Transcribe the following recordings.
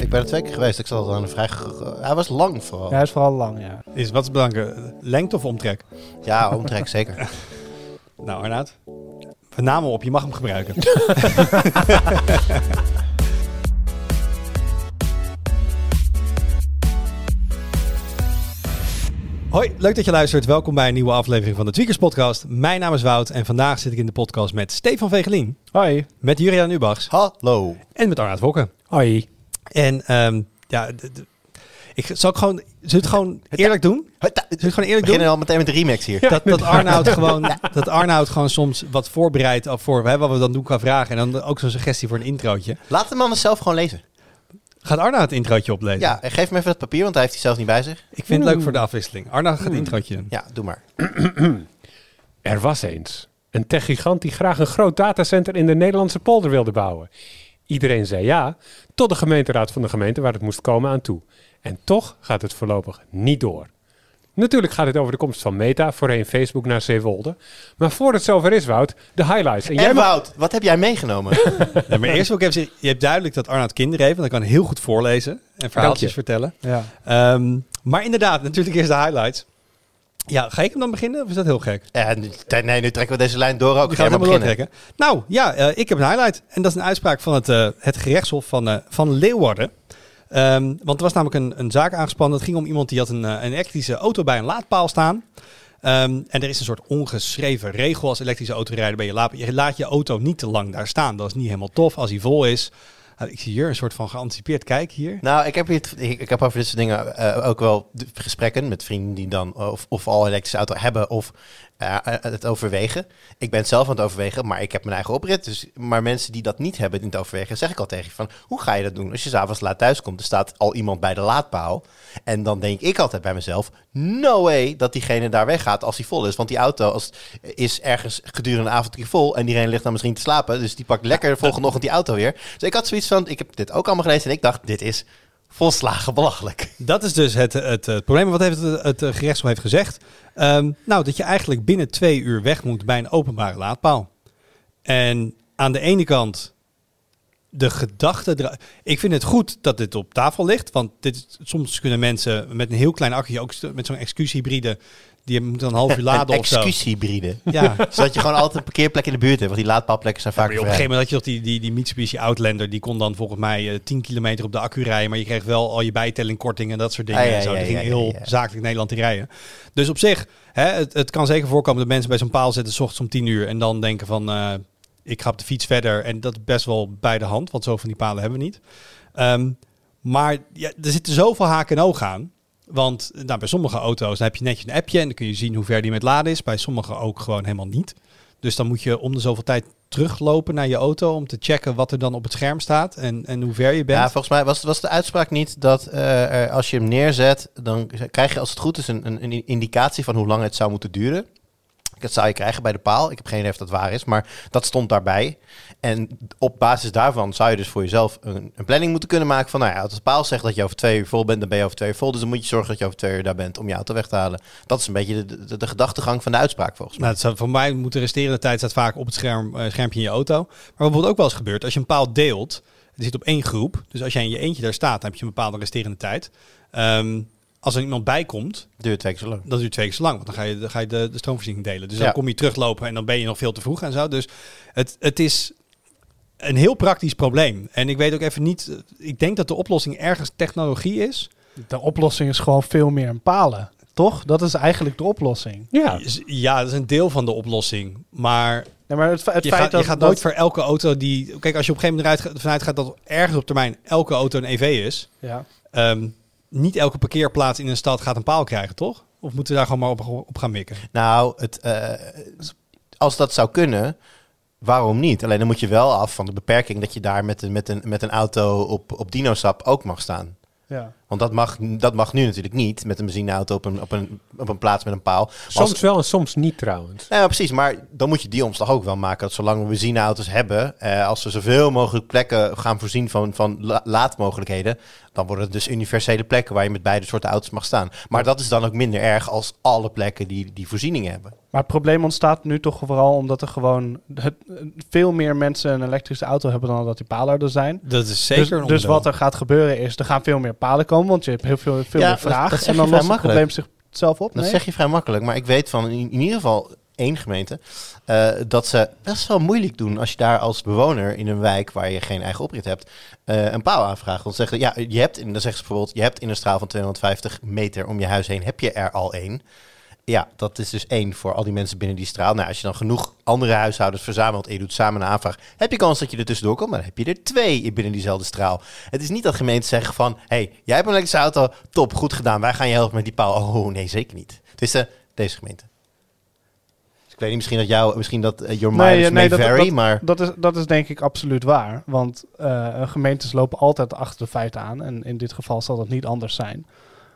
Ik ben er twee keer geweest. Ik zat al aan een vrij... Hij was lang vooral. Ja, hij is vooral lang, ja. Is, wat is belangrijk? Lengte of omtrek? Ja, omtrek zeker. Nou, Arnoud. Met name op, je mag hem gebruiken. Hoi, leuk dat je luistert. Welkom bij een nieuwe aflevering van de Tweakers Podcast. Mijn naam is Wout en vandaag zit ik in de podcast met Stefan Vegelien, Hoi. met Juriaan Ubachs Hallo. en met Arnoud Wokken. Hoi. En ehm, ja, ik zal ik gewoon, zullen we het gewoon eerlijk doen? Zullen we het gewoon eerlijk doen? beginnen al meteen met de remix hier. Dat, dat, Arnoud gewoon, dat Arnoud gewoon soms wat voorbereidt voor hè, wat we dan doen qua vragen. En dan ook zo'n suggestie voor een introotje. Laat de man zelf gewoon lezen. Gaat Arnoud het introotje oplezen? Ja, en geef me even het papier, want hij heeft hij zelf niet bij zich. Ik vind het leuk voor de afwisseling. Arnoud gaat het introotje doen. Ja, doe maar. Er was eens een techgigant die graag een groot datacenter in de Nederlandse polder wilde bouwen. Iedereen zei ja, tot de gemeenteraad van de gemeente waar het moest komen aan toe. En toch gaat het voorlopig niet door. Natuurlijk gaat het over de komst van Meta, voorheen Facebook, naar Zeewolde. Maar voor het zover is, Wout, de highlights. En En jij mag... Wout, wat heb jij meegenomen? Ja, maar eerst wil ik even zeggen, je hebt duidelijk dat Arnoud kinderen heeft. Want hij kan heel goed voorlezen en verhaaltjes je. vertellen. Ja. Ehm, maar inderdaad, natuurlijk eerst de highlights. Ja, ga ik hem dan beginnen of is dat heel gek? ja, nee, nu trekken we deze lijn door ook. Ga helemaal beginnen. doortrekken. Nou ja, eh, ik heb een highlight. En dat is een uitspraak van het, eh, het gerechtshof van, eh, van Leeuwarden. Ehm, want er was namelijk een, een zaak aangespannen. Het ging om iemand die had een, een elektrische auto bij een laadpaal staan. Ehm, en er is een soort ongeschreven regel als elektrische autorijder bij je laadpaal. Je laat je auto niet te lang daar staan. Dat is niet helemaal tof als hij vol is. Nou, ik zie hier een soort van geanticipeerd kijk hier. Nou, ik heb, hier, ik, heb over dit soort dingen eh, ook wel gesprekken met vrienden die dan of, of al elektrische auto hebben of eh, eh, het overwegen. Ik ben zelf aan het overwegen, maar ik heb mijn eigen oprit. Dus, maar mensen die dat niet hebben in het overwegen, zeg ik al tegen je van, hoe ga je dat doen? Als je s'avonds laat thuis komt, er staat al iemand bij de laadpaal. En dan denk ik altijd bij mezelf, no way dat diegene daar weggaat als hij vol is. Want die auto als, is ergens gedurende de avond vol en diegene ligt dan misschien te slapen. Dus die pakt lekker de volgende ochtend die auto weer. Dus ik had zoiets van, ik heb dit ook allemaal gelezen en ik dacht, dit is volslagen belachelijk. Dat is dus het, het, het probleem. Wat heeft het, het gerechtshof heeft gezegd? Ehm, nou, dat je eigenlijk binnen twee uur weg moet bij een openbare laadpaal. En aan de ene kant de gedachte... Ik vind het goed dat dit op tafel ligt. Want dit, soms kunnen mensen met een heel klein accu'tje, ook met zo'n excuushybride... die moeten dan een half uur laden of zo. excuushybride. Ja, Zodat je gewoon altijd een parkeerplek in de buurt hebt. Want die laadpaalplekken zijn Maar vaak op een gegeven moment had je nog die, die, die Mitsubishi Outlander. Die kon dan volgens mij eh, 10 kilometer op de accu rijden. Maar je kreeg wel al je bijtelling, korting en dat soort dingen. Ah, ja, en zo. ja, Die ging ja, heel ja, ja. zakelijk Nederland te rijden. Dus op zich, hè, het, het kan zeker voorkomen dat mensen bij zo'n paal zitten... s ochtends om 10 uur en dan denken van... eh, ik ga op de fiets verder. En dat is best wel bij de hand. Want zo van die palen hebben we niet. Ehm, maar ja, er zitten zoveel haken en ogen aan. Want nou, bij sommige auto's heb je netjes een appje... en dan kun je zien hoe ver die met laden is. Bij sommige ook gewoon helemaal niet. Dus dan moet je om de zoveel tijd teruglopen naar je auto om te checken wat er dan op het scherm staat en, en hoe ver je bent. Ja, volgens mij was, was de uitspraak niet dat eh, als je hem neerzet, dan krijg je als het goed is een, een indicatie van hoe lang het zou moeten duren. Dat zou je krijgen bij de paal. Ik heb geen idee of dat waar is, maar dat stond daarbij. En op basis daarvan zou je dus voor jezelf een, een planning moeten kunnen maken van, nou ja, als paal zegt dat je over twee uur vol bent, dan ben je over twee uur vol. Dus dan moet je zorgen dat je over twee uur daar bent om je auto weg te halen. Dat is een beetje de, de, gedachtegang van de uitspraak volgens mij. Nou, het voor mij moet de resterende tijd staat vaak op het scherm, eh, schermpje in je auto. Maar wat bijvoorbeeld ook wel eens gebeurt, als je een paal deelt, er zit op één groep. Dus als jij in je eentje daar staat, dan heb je een bepaalde resterende tijd. Ehm, als er iemand bij komt, Duurt twee keer zo lang. dat duurt twee keer zo lang. Want dan ga je, dan ga je de, de stroomvoorziening delen. Dus dan Ja. kom je teruglopen en dan ben je nog veel te vroeg en zo. Dus het, het is een heel praktisch probleem. En ik weet ook even niet, ik denk dat de oplossing ergens technologie is. De oplossing is gewoon veel meer een palen. Toch? Dat is eigenlijk de oplossing. Ja, Ja, dat is een deel van de oplossing. Maar Nee, maar het, je, feit gaat, dat, je gaat dat- nooit voor elke auto die... Kijk, als je op een gegeven moment eruit, vanuit gaat dat ergens op termijn elke auto een EV is... Ja. ehm, niet elke parkeerplaats in een stad gaat een paal krijgen, toch? Of moeten we daar gewoon maar op, op gaan mikken? Nou, het, eh, als dat zou kunnen, waarom niet? Alleen dan moet je wel af van de beperking dat je daar met een, met een, met een auto op, op dinosap ook mag staan. ja. Want dat mag, dat mag nu natuurlijk niet met een benzineauto op een, op een, op een plaats met een paal. Maar als- Soms wel en soms niet trouwens. nou ja, precies. Maar dan moet je die omslag ook wel maken. Dat zolang we benzineauto's hebben, eh, als we zoveel mogelijk plekken gaan voorzien van, van la- laadmogelijkheden, dan worden het dus universele plekken waar je met beide soorten auto's mag staan. Maar dat is dan ook minder erg als alle plekken die, die voorzieningen hebben. Maar het probleem ontstaat nu toch vooral omdat er gewoon het, veel meer mensen een elektrische auto hebben dan dat die palen er zijn. Dat is zeker dus, dus wat er gaat gebeuren is, er gaan veel meer palen komen, want je hebt heel veel, veel Ja, meer dat- vraag. dat zeg en dan lost het probleem zichzelf op. Dat Nee? zeg je vrij makkelijk. Maar ik weet van in, in ieder geval één gemeente eh, dat ze best wel moeilijk doen als je daar als bewoner in een wijk waar je geen eigen oprit hebt, eh, een paal aanvraagt. Want ze zeggen, ja, je hebt, in, dan zeggen ze bijvoorbeeld, je hebt in een straal van 250 meter om je huis heen, heb je er al één. Ja, dat is dus één voor al die mensen binnen die straal. Nou, als je dan genoeg andere huishoudens verzamelt en je doet samen een aanvraag, heb je kans dat je er tussendoor komt, maar dan heb je er twee binnen diezelfde straal. Het is niet dat gemeenten zeggen van, hey, jij hebt een elektrische auto, top, goed gedaan, wij gaan je helpen met die paal. Oh, nee, zeker niet. Het is de, deze gemeente. Dus ik weet niet, misschien dat jou, misschien dat eh, your Nee, nee, dat- vary, dat- maar... Dat is, dat is denk ik absoluut waar. Want eh, gemeentes lopen altijd achter de feiten aan. En in dit geval zal dat niet anders zijn.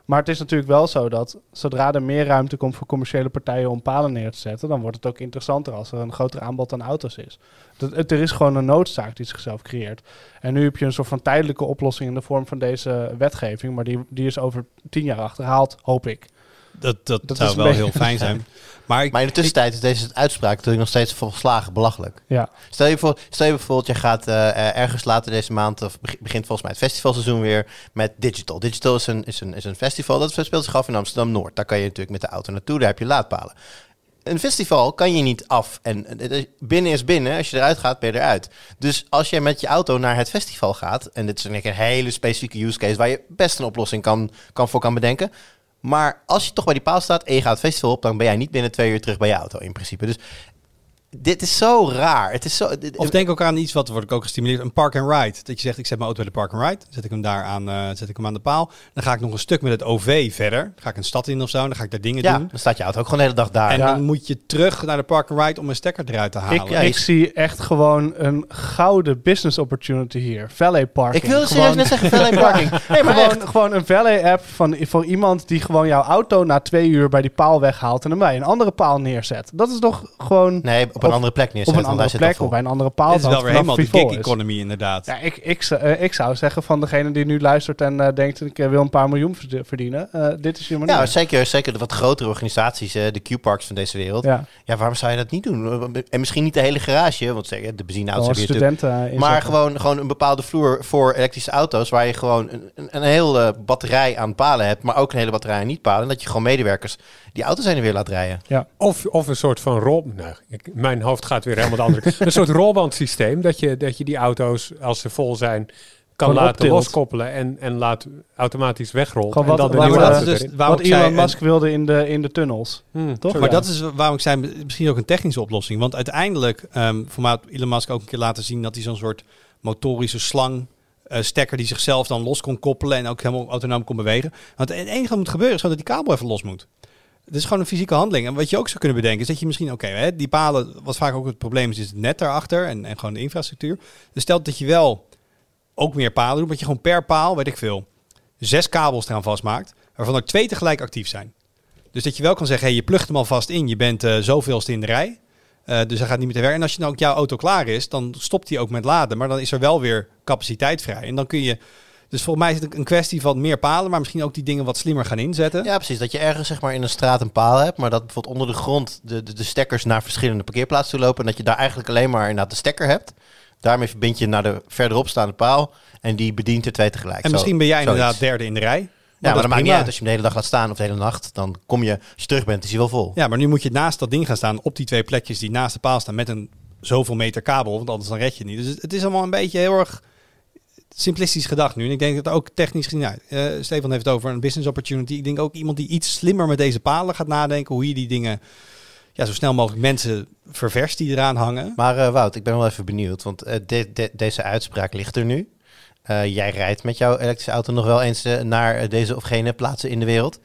Maar het is natuurlijk wel zo dat zodra er meer ruimte komt voor commerciële partijen om palen neer te zetten, dan wordt het ook interessanter als er een groter aanbod aan auto's is. Dat, er is gewoon een noodzaak die zichzelf creëert. En nu heb je een soort van tijdelijke oplossing in de vorm van deze wetgeving, maar die, die is over tien jaar achterhaald, hoop ik. Dat, dat, Dat zou wel heel fijn zijn. Maar ik, Maar in de tussentijd is deze uitspraak natuurlijk nog steeds volslagen belachelijk. Ja. Stel je, voor, stel je bijvoorbeeld, je gaat eh, eh, ergens later deze maand, of beg- begint volgens mij het festivalseizoen weer met Digital. Digital is een, is een, is een festival, dat speelt zich af in Amsterdam-Noord. Daar kan je natuurlijk met de auto naartoe, daar heb je laadpalen. Een festival kan je niet af en het is- binnen is binnen, als je eruit gaat ben je eruit. Dus als je met je auto naar het festival gaat, en dit is een hele specifieke use case waar je best een oplossing kan, kan voor kan bedenken. Maar als je toch bij die paal staat en je gaat het festival op, dan ben jij niet binnen twee uur terug bij je auto in principe. Dus dit is zo raar. Het is zo, dit- Of denk ook aan iets wat wordt ook gestimuleerd, een park and ride. Dat je zegt, ik zet mijn auto bij de park and ride, zet ik hem daar aan, eh, zet ik hem aan de paal. Dan ga ik nog een stuk met het OV verder. Dan ga ik een stad in of zo, dan ga ik daar dingen ja, doen. dan staat je auto ook gewoon de hele dag daar. En Ja. dan moet je terug naar de park and ride om een stekker eruit te halen. Ik, ja, ik zie echt gewoon een gouden business opportunity hier. Valet parking. ik wilde Gewoon- serieus net zeggen, valet parking. Nee, maar echt. gewoon, gewoon een valet-app van, voor iemand die gewoon jouw auto na twee uur bij die paal weghaalt en hem bij een andere paal neerzet. Dat is toch gewoon Nee, op een Of- andere plek op neerzetten. een want andere plek bij een andere paal. Dit is dat wel weer helemaal de gig is. economy inderdaad. Ja, ik, ik, z- eh, ik zou zeggen van degene die nu luistert en eh, denkt ik eh, wil een paar miljoen verd- verdienen. eh, dit is je manier. Ja, zeker, zeker de wat grotere organisaties, eh, de Q-parks van deze wereld. Ja. ja. waarom zou je dat niet doen? En misschien niet de hele garage, want zeg, de benzineauto's Als heb je natuurlijk. studenten eh, Maar gewoon, gewoon een bepaalde vloer voor elektrische auto's, waar je gewoon een, een, een hele batterij aan palen hebt, maar ook een hele batterij aan niet-palen. En dat je gewoon medewerkers die auto's heen en weer laat rijden. Of, of een soort van rol... Nou, ik, mijn hoofd gaat weer helemaal de andere Een soort rolbandsysteem, dat je, dat je die auto's, als ze vol zijn, kan Gewoon laten optilt. loskoppelen en, en laat automatisch wegrollen. Gewoon en wat- dan de nieuwe dat dus Wat ik zei, Elon en- Musk wilde in de, in de tunnels. Hmm, toch? Maar ja. dat is waarom ik zei, misschien ook een technische oplossing. Want uiteindelijk, ehm voor mij had Elon Musk ook een keer laten zien dat hij zo'n soort motorische slang, eh, stekker die zichzelf dan los kon koppelen en ook helemaal autonoom kon bewegen. Want het enige wat moet gebeuren is gewoon dat die kabel even los moet. Het is gewoon een fysieke handeling. En wat je ook zou kunnen bedenken is dat je misschien, oké, die palen, wat vaak ook het probleem is, is het net daarachter en, en gewoon de infrastructuur. Dus stel dat je wel ook meer palen doet, dat je gewoon per paal, weet ik veel, zes kabels eraan vastmaakt, waarvan er twee tegelijk actief zijn. Dus dat je wel kan zeggen, hey, je plugt hem alvast in, je bent eh zoveelste in de rij. Eh, dus hij gaat niet meer te werken. En als je dan ook jouw auto klaar is, dan stopt hij ook met laden. Maar dan is er wel weer capaciteit vrij. En dan kun je... Dus volgens mij is het een kwestie van meer palen, maar misschien ook die dingen wat slimmer gaan inzetten. Ja, precies. Dat je ergens zeg maar, in een straat een paal hebt, maar dat bijvoorbeeld onder de grond de, de, de stekkers naar verschillende parkeerplaatsen toe lopen. En dat je daar eigenlijk alleen maar inderdaad de stekker hebt. Daarmee verbind je naar de verderop staande paal en die bedient er twee tegelijk. en Zo- misschien ben jij zoiets. inderdaad derde in de rij. Ja, maar dat maakt niet uit. Als je hem de hele dag laat staan of de hele nacht, dan kom je, als je terug bent, is hij wel vol. Ja, maar nu moet je naast dat ding gaan staan op die twee plekjes die naast de paal staan met een zoveel meter kabel, want anders dan red je het niet. Dus het is allemaal een beetje heel erg simplistisch gedacht nu. En ik denk dat ook technisch nou, Stefan heeft het over een business opportunity. Ik denk ook iemand die iets slimmer met deze palen gaat nadenken, hoe je die dingen ja, zo snel mogelijk mensen ververst die eraan hangen. Maar eh, Wout, ik ben wel even benieuwd, want eh, de- de- deze uitspraak ligt er nu. Jij rijdt met jouw elektrische auto nog wel eens naar deze of gene plaatsen in de wereld.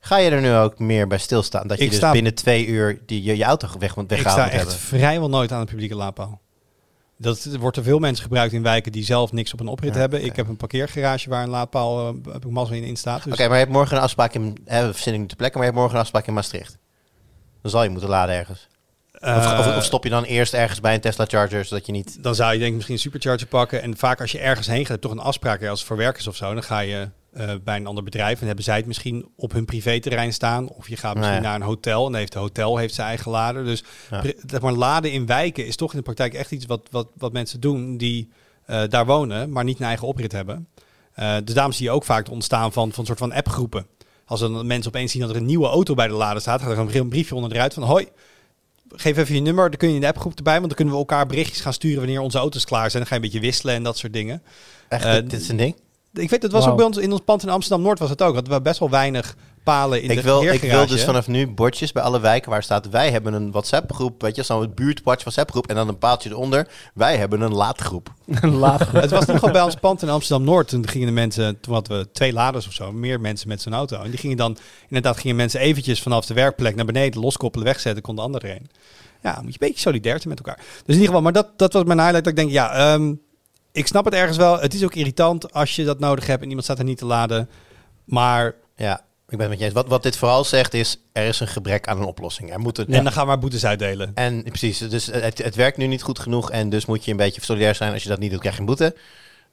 Ga je er nu ook meer bij stilstaan? Dat je Ik dus sta- binnen twee uur die, je, je auto weg, Ik weggehaald sta moet echt hebben? vrijwel nooit aan een publieke laadpaal. Dat wordt door veel mensen gebruikt in wijken die zelf niks op een oprit Ja, hebben. Ik heb een parkeergarage waar een laadpaal uh, heb ik mazzel in, in staat. Dus Oké, maar je hebt morgen een afspraak in... Hè, we verzinnen de plekken, maar je hebt morgen een afspraak in Maastricht. Dan zal je moeten laden ergens. Of, of, eh, of stop je dan eerst ergens bij een Tesla Charger, zodat je niet... dan zou je denk ik misschien een supercharger pakken. En vaak als je ergens heen gaat, heb je toch een afspraak. hè, Als het voor werkers of zo, dan ga je eh, bij een ander bedrijf. En hebben zij het misschien op hun privéterrein staan. Of je gaat misschien Nou naar een hotel. En dan heeft de hotel heeft zijn eigen lader. Dus Ja. zeg maar, laden in wijken is toch in de praktijk echt iets wat, wat, wat mensen doen die eh, daar wonen, maar niet een eigen oprit hebben. Dus daarom zie je ook vaak het ontstaan van, van een soort van appgroepen. Als dan mensen opeens zien dat er een nieuwe auto bij de lader staat, gaat er een een briefje onder eruit van hoi. Geef even je nummer, dan kun je in de appgroep erbij, want dan kunnen we elkaar berichtjes gaan sturen wanneer onze auto's klaar zijn. Dan ga je een beetje wisselen en dat soort dingen. Echt, Eh, dit, is een ding? Ik weet, het was ook bij ons in ons pand in Amsterdam Noord was het ook. Dat we best wel weinig palen in Ik de wil, ik wil dus vanaf nu bordjes bij alle wijken waar staat... wij hebben een WhatsApp-groep, weet je, zo'n buurtwatch WhatsApp-groep... en dan een paaltje eronder, wij hebben een laadgroep. Laat. Het was gewoon bij ons pand in Amsterdam Noord. Toen gingen de mensen, toen hadden we twee laders of zo, meer mensen met zo'n auto. En die gingen dan, inderdaad, gingen mensen eventjes vanaf de werkplek naar beneden loskoppelen, wegzetten, kon de ander erheen. Ja, moet je een beetje solidair zijn met elkaar. Dus in ieder geval, maar dat, dat was mijn highlight. Dat ik denk, ja, ehm, ik snap het ergens wel. Het is ook irritant als je dat nodig hebt en iemand staat er niet te laden. Maar Ja, ik ben het met je eens. Wat, wat dit vooral zegt is, er is een gebrek aan een oplossing. Er moet een, en dan gaan we maar boetes uitdelen. En precies, dus het, het werkt nu niet goed genoeg en dus moet je een beetje solidair zijn. Als je dat niet doet, krijg je een boete.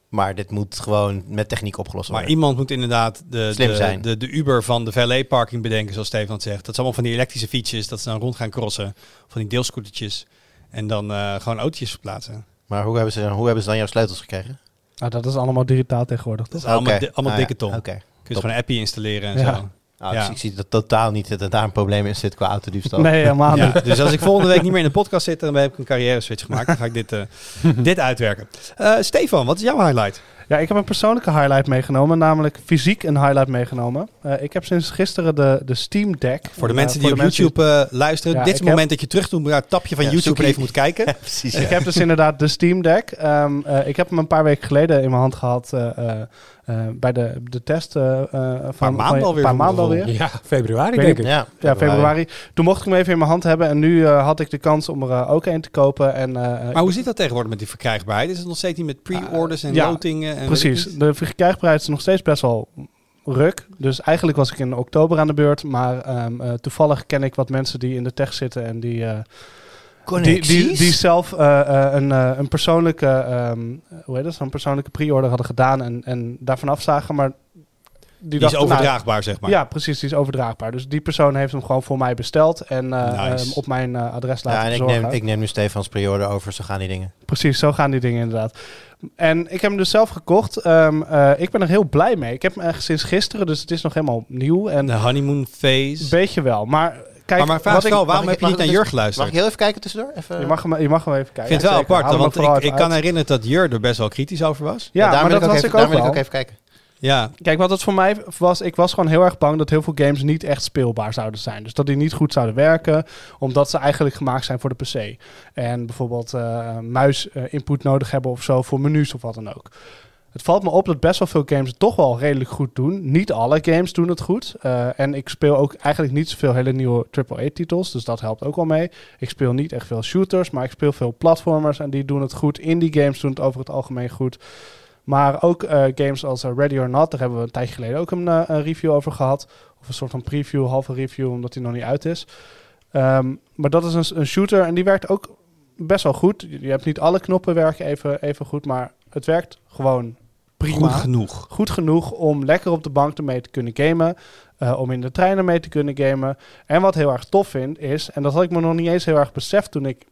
Maar dit moet gewoon met techniek opgelost Maar worden. iemand moet inderdaad de, Slim de, zijn. De, de Uber van de valet parking bedenken, zoals Stefan het zegt. Dat zijn allemaal van die elektrische fietsjes, dat ze dan rond gaan crossen. Van die deelscootertjes. En dan eh, gewoon autootjes verplaatsen. Maar hoe hebben, ze, hoe hebben ze dan jouw sleutels gekregen? Nou, dat is allemaal digitaal tegenwoordig, Dat is allemaal, di- allemaal Ah, ja. dikke ton. Oké. Kun je gewoon een appje installeren en Ja. zo. Nou, Ja. dus ik zie dat totaal niet dat er daar een probleem in zit qua autodiefstal. Nee, helemaal Ja, niet. dus als ik volgende week niet meer in de podcast zit, dan heb ik een carrière switch gemaakt. Dan ga ik dit, eh, dit uitwerken. Eh, Stefan, wat is jouw highlight? Ja, ik heb een persoonlijke highlight meegenomen, namelijk fysiek een highlight meegenomen. Eh, ik heb sinds gisteren de, de Steam Deck. Voor de mensen die voor op de mensen YouTube eh, luisteren. Ja, dit is het moment dat je terug doet naar het tapje van Ja, YouTube en even moet kijken. Ja, precies. Ik heb dus inderdaad de Steam Deck. Ehm, eh, ik heb hem een paar weken geleden in mijn hand gehad eh, bij de, de test eh, eh, van maanden van- alweer paar maanden alweer. Ja, februari Weet denk ik. ik. Ja, Ja, februari. Toen mocht ik hem even in mijn hand hebben en nu eh, had ik de kans om er ook een te kopen. En, eh, Maar hoe zit dat tegenwoordig met die verkrijgbaarheid? Is het nog steeds niet met pre-orders en ja, lotingen? En Precies. De verkrijgbaarheid is nog steeds best wel ruk. Dus eigenlijk was ik in oktober aan de beurt. Maar ehm, eh, toevallig ken ik wat mensen die in de tech zitten en die, die, die, die zelf eh, eh, een, eh, een persoonlijke, ehm, hoe heet dat, persoonlijke pre-order hadden gedaan en, en daarvan afzagen. Maar die, Die is nou, overdraagbaar, zeg maar. ja, precies, die is overdraagbaar. Dus die persoon heeft hem gewoon voor mij besteld en eh, Nice. ehm, op mijn eh, adres laten Ja, en ik neem, ik neem nu Stefans periode over, zo gaan die dingen. Precies, zo gaan die dingen inderdaad. En ik heb hem dus zelf gekocht. Ehm, eh, ik ben er heel blij mee. Ik heb hem echt sinds gisteren, dus het is nog helemaal nieuw. En De honeymoon phase. beetje wel. Maar kijk, maar mijn vraag wat is ik- wel, waarom heb je ik- niet naar ik Jur dus- Mag geluisterd? ik heel even kijken tussendoor? Even, je, mag hem, je mag hem even Ik kijken. vind het wel apart, want ik, ik kan herinneren dat Jur er best wel kritisch over was. Ja, daar maar wil dat ik was ook ik even, ook daar wil ik ook even kijken. Ja, Kijk, wat het voor mij was, ik was gewoon heel erg bang dat heel veel games niet echt speelbaar zouden zijn. Dus dat die niet goed zouden werken, omdat ze eigenlijk gemaakt zijn voor de PC. En bijvoorbeeld eh muis-input nodig hebben of zo voor menus of wat dan ook. Het valt me op dat best wel veel games het toch wel redelijk goed doen. Niet alle games doen het goed. Eh, en ik speel ook eigenlijk niet zoveel hele nieuwe AAA-titels, dus dat helpt ook wel mee. Ik speel niet echt veel shooters, maar ik speel veel platformers en die doen het goed. Indie games doen het over het algemeen goed. Maar ook eh, games als eh, Ready or Not, daar hebben we een tijdje geleden ook een, review over gehad. Of een soort van preview, halve review, omdat die nog niet uit is. Ehm, maar dat is een, een shooter en die werkt ook best wel goed. Je hebt niet alle knoppen werken even, even goed, maar het werkt gewoon prima. goed genoeg. Goed genoeg om lekker op de bank ermee te kunnen gamen. eh, om in de trein ermee te kunnen gamen. En wat heel erg tof vind is, en dat had ik me nog niet eens heel erg beseft toen ik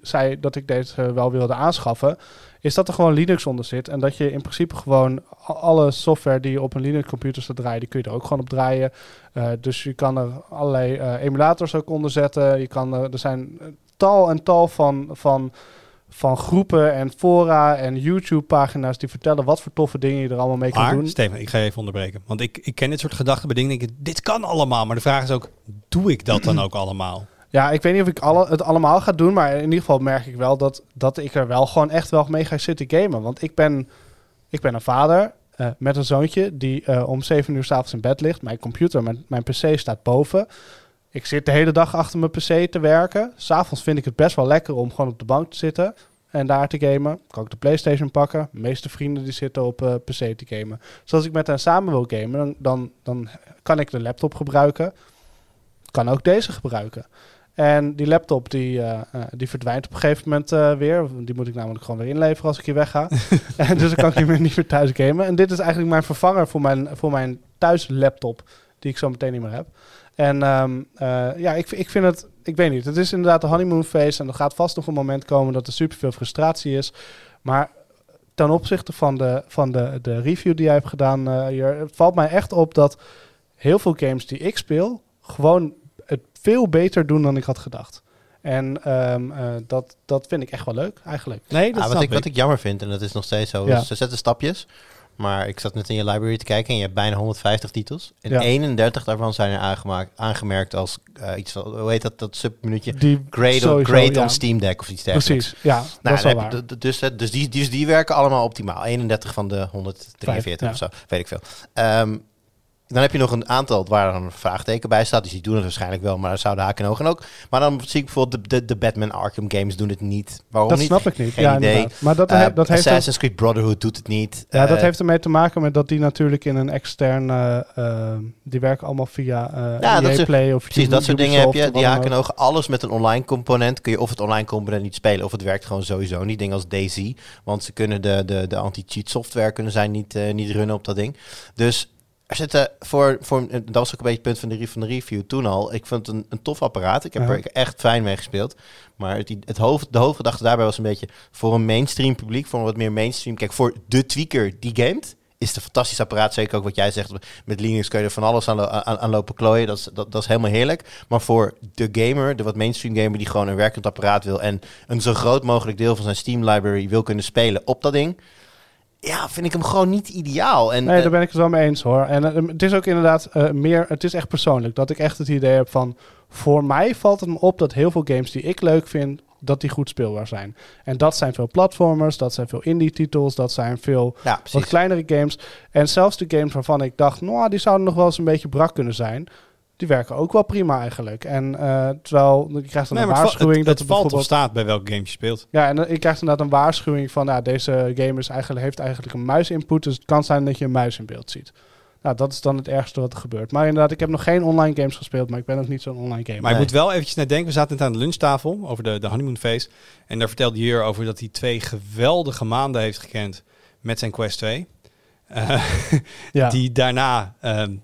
zei dat ik deze wel wilde aanschaffen, is dat er gewoon Linux onder zit. En dat je in principe gewoon alle software die je op een Linux computer staat draaien, die kun je er ook gewoon op draaien. Eh, dus je kan er allerlei eh, emulators ook onder zetten. Je kan er, er zijn tal en tal van, van, van groepen en fora en YouTube-pagina's die vertellen wat voor toffe dingen je er allemaal mee kan Maar, doen. Steven, ik ga je even onderbreken. Want ik, ik ken dit soort gedachten bij dingen. Denk ik, dit kan allemaal. Maar de vraag is ook, doe ik dat dan ook allemaal? Ja, ik weet niet of ik alle, het allemaal ga doen, maar in ieder geval merk ik wel dat, dat ik er wel gewoon echt wel mee ga zitten gamen. Want ik ben, ik ben een vader eh, met een zoontje die eh, om 7 uur s'avonds in bed ligt. Mijn computer, mijn, mijn pc staat boven. Ik zit de hele dag achter mijn pc te werken. S'avonds vind ik het best wel lekker om gewoon op de bank te zitten. en daar te gamen. Kan ik de PlayStation pakken. De meeste vrienden die zitten op eh, PC te gamen. Dus als ik met hen samen wil gamen, dan, dan, dan kan ik de laptop gebruiken. Kan ook deze gebruiken. En die laptop die, eh, eh, die verdwijnt op een gegeven moment eh, weer. Die moet ik namelijk gewoon weer inleveren als ik hier wegga. en dus dan kan ik niet meer, niet meer thuis gamen. En dit is eigenlijk mijn vervanger voor mijn, voor mijn thuis laptop. Die ik zo meteen niet meer heb. En ehm, eh, ja, ik, ik vind het... Ik weet niet. Het is inderdaad de honeymoon phase. En er gaat vast nog een moment komen dat er superveel frustratie is. Maar ten opzichte van de, van de, de review die jij hebt gedaan eh, hier... Het valt mij echt op dat heel veel games die ik speel... gewoon het veel beter doen dan ik had gedacht. En ehm, eh, dat, dat vind ik echt wel leuk, eigenlijk. Nee, dat Ah, wat, ik, wat ik jammer vind, en dat is nog steeds zo, Ja. ze zetten stapjes. Maar ik zat net in je library te kijken en je hebt bijna 150 titels. En Ja. 31 daarvan zijn er aangemaakt, aangemerkt als eh, iets van, hoe heet dat, dat subminuutje? Die Great, on, sowieso, great ja. on Steam Deck of iets dergelijks. Precies, ja, dat Nou, is wel dan waar. heb dus, dus, die, dus die werken allemaal optimaal. 31 van de 143 Vijf, of zo, weet ik veel. Ehm, dan heb je nog een aantal waar een vraagteken bij staat. Dus die doen het waarschijnlijk wel, maar daar zouden haken en ogen ook. Maar dan zie ik bijvoorbeeld de, de, de Batman Arkham games doen het niet. Waarom dat niet? snap ik niet. Geen ja, idee. inderdaad. Maar dat, Eh, dat, heeft Assassin's Creed Brotherhood doet het niet. ja, dat Eh, heeft ermee te maken met dat die natuurlijk in een externe... eh, die werken allemaal via Ja, dat EA soort- Play of Precies, dat soort dingen heb je. Die haken en ogen. Alles met een online component kun je of het online component niet spelen, of het werkt gewoon sowieso niet. Dingen als DayZ, want ze kunnen de, de, de anti-cheat software kunnen zij niet, niet runnen op dat ding. Dus er zitten voor, voor, dat was ook een beetje het punt van de, van de review toen al. Ik vond het een, een tof apparaat. Ik heb Ja. er echt fijn mee gespeeld. Maar het, het hoofd, de hoofdgedachte daarbij was een beetje voor een mainstream publiek, voor een wat meer mainstream. Kijk, voor de tweaker die gamet, is het een fantastisch apparaat. Zeker ook wat jij zegt, met Linux kun je er van alles aan, aan, aan lopen klooien. Dat is, dat, dat is helemaal heerlijk. Maar voor de gamer, de wat mainstream gamer die gewoon een werkend apparaat wil en een zo groot mogelijk deel van zijn Steam library wil kunnen spelen op dat ding. Ja, vind ik hem gewoon niet ideaal. En, Nee, eh, daar ben ik het wel mee eens hoor. En eh, het is ook inderdaad eh, meer, het is echt persoonlijk. Dat ik echt het idee heb van, voor mij valt het me op dat heel veel games die ik leuk vind, dat die goed speelbaar zijn. En dat zijn veel platformers, dat zijn veel indie titels, dat zijn veel ja, wat kleinere games. En zelfs de games waarvan ik dacht, nou, die zouden nog wel eens een beetje brak kunnen zijn. Die werken ook wel prima eigenlijk. En eh, terwijl je krijgt dan Nee, een waarschuwing het, dat het er valt of bijvoorbeeld staat bij welk game je speelt. ja, en ik krijg inderdaad een waarschuwing van, ja, deze game is eigenlijk, heeft eigenlijk een muisinput, dus het kan zijn dat je een muis in beeld ziet. Nou, dat is dan het ergste wat er gebeurt. Maar inderdaad, ik heb nog geen online games gespeeld, maar ik ben ook niet zo'n online gamer. Maar je Nee. moet wel eventjes naar denken. We zaten net aan de lunchtafel over de, de honeymoon phase. En daar vertelde hij hier over dat hij twee geweldige maanden heeft gekend met zijn Quest 2. Eh, ja. Die daarna ehm,